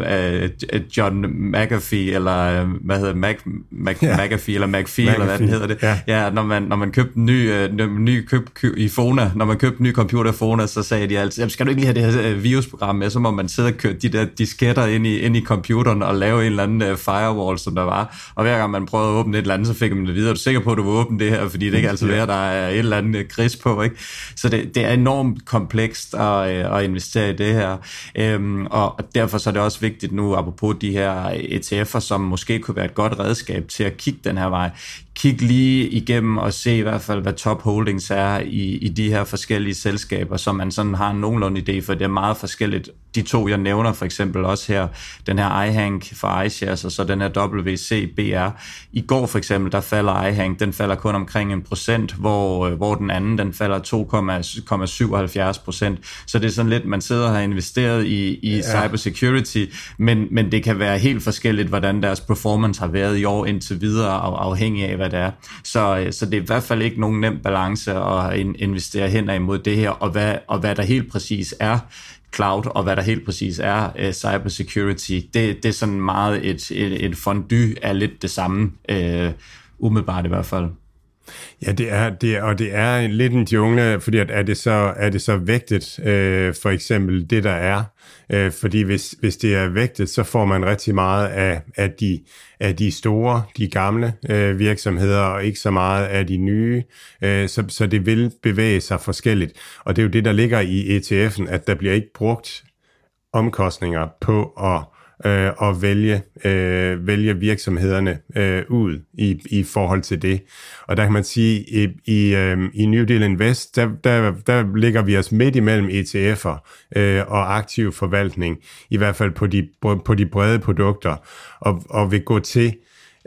uh, John McAfee, eller hvad hedder Mac, Mac, ja. McAfee, eller McAfee, McAfee, eller hvad den hedder det. Ja, ja når, man, når man købte en ny, uh, ny køb, køb i Fona, når man købte en ny computer i Fona, så sagde de altid, skal du ikke lige have det her virusprogram med, så må man sidde og køre de der disketter ind i, ind i computeren og lave en eller anden uh, firewall, som der var. Og hver gang man prøvede at åbne et eller andet, så fik man det videre. Er du sikker på, at du vil åbne det her? Fordi det ikke altid være, der er et eller andet gris på. Ikke? Så det, det er enormt komplekst at, at investere i det her. Øhm, og derfor så er det også vigtigt nu, apropos de her ETF'er, som måske kunne være et godt redskab til at kigge den her vej kigge lige igennem og se i hvert fald, hvad top holdings er i, i de her forskellige selskaber, så man sådan har en nogenlunde idé, for det er meget forskelligt. De to, jeg nævner for eksempel også her, den her iHank for iShares, og så den her WCBR. I går for eksempel, der falder iHank, den falder kun omkring en procent, hvor, hvor den anden, den falder 2,77 procent. Så det er sådan lidt, man sidder og har investeret i, i ja. cybersecurity, men, men det kan være helt forskelligt, hvordan deres performance har været i år indtil videre, afhængig af, hvad det er. Så, øh, så det er i hvert fald ikke nogen nem balance at investere hen imod det her, og hvad, og hvad der helt præcis er cloud, og hvad der helt præcis er uh, cybersecurity, det, det er sådan meget et, et, et fondue af lidt det samme, uh, umiddelbart i hvert fald. Ja, det er, det er, og det er lidt en jungle, fordi at er det så, er det så vægtet, øh, for eksempel det, der er. Øh, fordi hvis, hvis det er vægtet, så får man rigtig meget af, af, de, af de store, de gamle øh, virksomheder, og ikke så meget af de nye. Øh, så, så det vil bevæge sig forskelligt. Og det er jo det, der ligger i ETF'en, at der bliver ikke brugt omkostninger på at øh, og vælge, øh, vælge virksomhederne øh, ud i, i forhold til det. Og der kan man sige, i, i, øh, i New Deal Invest, der, der, der ligger vi os midt imellem ETF'er øh, og aktiv forvaltning, i hvert fald på de, på de brede produkter, og, og vil gå til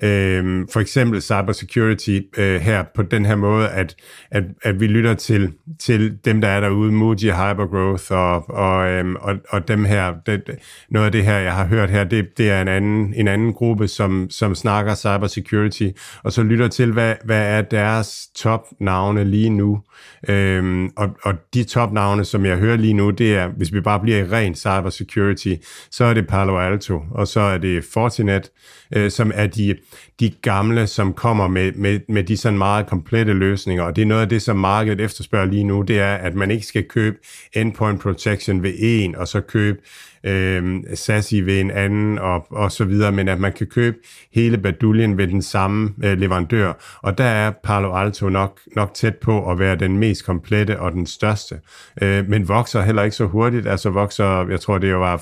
øh, for eksempel cybersecurity øh, her på den her måde, at, at, at vi lytter til, til dem, der er derude, Muji Hypergrowth og, og, øh, og, og dem her, det, noget af det her, jeg har hørt her, det, det er en anden, en anden gruppe, som, som snakker cybersecurity, og så lytter til, hvad, hvad er deres top-navne lige nu. Øh, og, og de top-navne, som jeg hører lige nu, det er, hvis vi bare bliver i ren cybersecurity, så er det Palo Alto, og så er det Fortinet, øh, som er de, de gamle, som kommer med, med, med de sådan meget komplette løsninger, og det er noget af det, som markedet efterspørger lige nu, det er, at man ikke skal købe endpoint protection ved en, og så købe øh, Sassi ved en anden og, og så videre, men at man kan købe hele baduljen ved den samme øh, leverandør, og der er Palo Alto nok, nok tæt på at være den mest komplette og den største, øh, men vokser heller ikke så hurtigt, altså vokser, jeg tror det var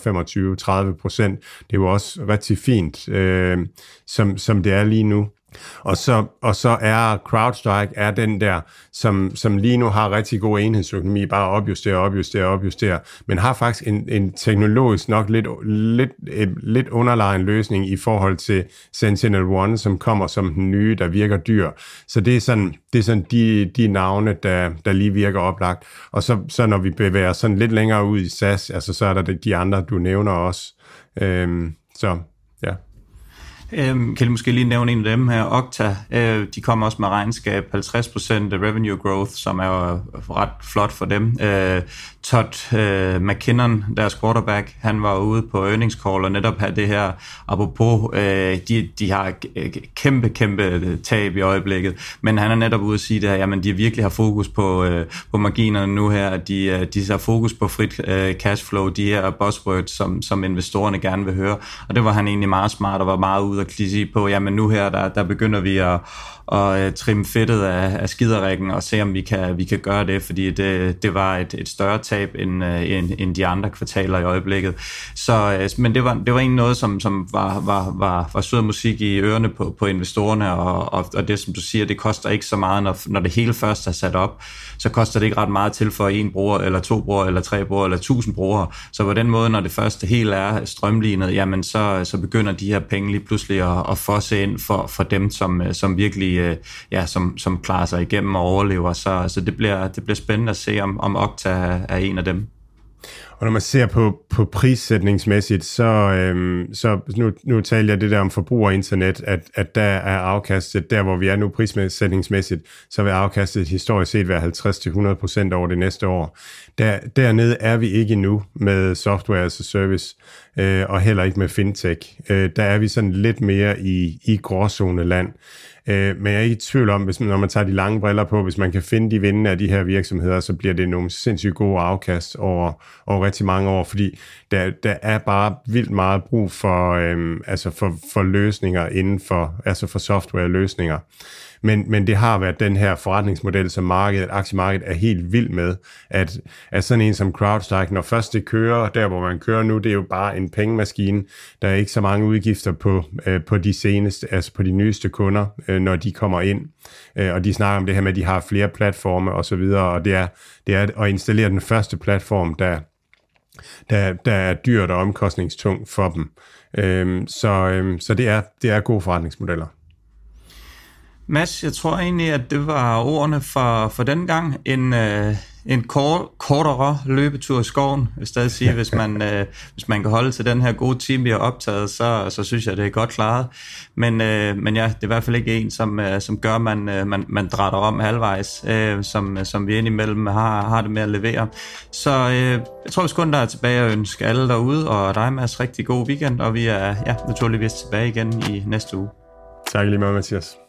25-30 procent, det er jo også rigtig fint, øh, som, som det er lige nu. Og så, og så er CrowdStrike er den der, som, som lige nu har rigtig god enhedsøkonomi, bare opjusterer, opjusterer, opjusterer, men har faktisk en, en teknologisk nok lidt, lidt, lidt underlegen løsning i forhold til Sentinel-1, som kommer som den nye, der virker dyr. Så det er sådan, det er sådan de, de navne, der, der lige virker oplagt. Og så, så når vi bevæger sådan lidt længere ud i SAS, altså så er der de andre, du nævner også. Øhm, så. Øhm, kan du måske lige nævne en af dem her, Okta, øh, de kommer også med regnskab, 50% revenue growth, som er jo øh, ret flot for dem. Øh, Todd øh, McKinnon, deres quarterback, han var ude på earnings call og netop havde det her, apropos, øh, de, de har kæmpe, kæmpe øh, tab i øjeblikket, men han er netop ude at sige det her, jamen de virkelig har fokus på, øh, på marginerne nu her, de, øh, de har fokus på frit øh, cashflow, de her buzzwords, som, som investorerne gerne vil høre, og det var han egentlig meget smart og var meget ude og sige på, jamen nu her, der, der begynder vi at og øh, trimme fedtet af, af skiderikken og se, om vi kan, vi kan gøre det, fordi det, det var et, et større tab end, øh, end, end de andre kvartaler i øjeblikket. Så, øh, men det var, det var egentlig noget, som, som var, var, var, var sød musik i ørerne på, på investorerne, og, og, og det, som du siger, det koster ikke så meget, når, når det hele først er sat op, så koster det ikke ret meget til for en bruger, eller to brugere, eller tre brugere, eller tusind brugere. Så på den måde, når det første helt er strømlignet, jamen så, så begynder de her penge lige pludselig at, at fosse ind for, for dem, som, øh, som virkelig øh, ja, som, som klarer sig igennem og overlever. Så, så det, bliver, det bliver spændende at se, om, om Okta er en af dem. Og når man ser på, på prissætningsmæssigt, så, øhm, så nu, nu taler jeg det der om forbrugerinternet, at, at der er afkastet, der hvor vi er nu prissætningsmæssigt, så vil afkastet historisk set være 50-100% over det næste år. Der, dernede er vi ikke endnu med software as a service, øh, og heller ikke med fintech. Øh, der er vi sådan lidt mere i, i gråzoneland. land. Øh, men jeg er ikke i tvivl om, hvis man, når man tager de lange briller på, hvis man kan finde de vindende af de her virksomheder, så bliver det nogle sindssygt gode afkast over, over rigtig mange år, fordi der, der er bare vildt meget brug for, øh, altså for, for løsninger inden for, altså for software-løsninger. Men, men det har været den her forretningsmodel, som markedet, aktiemarkedet er helt vild med, at, at sådan en som CrowdStrike, når først det kører, der hvor man kører nu, det er jo bare en pengemaskine. Der er ikke så mange udgifter på, øh, på de seneste, altså på de nyeste kunder, øh, når de kommer ind. Øh, og de snakker om det her med, at de har flere platforme og så videre, og det er, det er at installere den første platform, der, der, der er dyrt og omkostningstung for dem. Øhm, så, øhm, så det er, det er gode forretningsmodeller. Mads, jeg tror egentlig, at det var ordene for, for den gang. En, øh, en kort, kortere løbetur i skoven, vil stadig sige, hvis man, øh, hvis man kan holde til den her gode team, vi har optaget, så, så synes jeg, det er godt klaret. Men, øh, men ja, det er i hvert fald ikke en, som, øh, som gør, man, øh, man, man drætter om halvvejs, øh, som, som vi indimellem har, har det med at levere. Så øh, jeg tror, vi skal der er tilbage og ønske alle derude, og dig, Mads, rigtig god weekend, og vi er ja, naturligvis tilbage igen i næste uge. Tak lige meget, Mathias.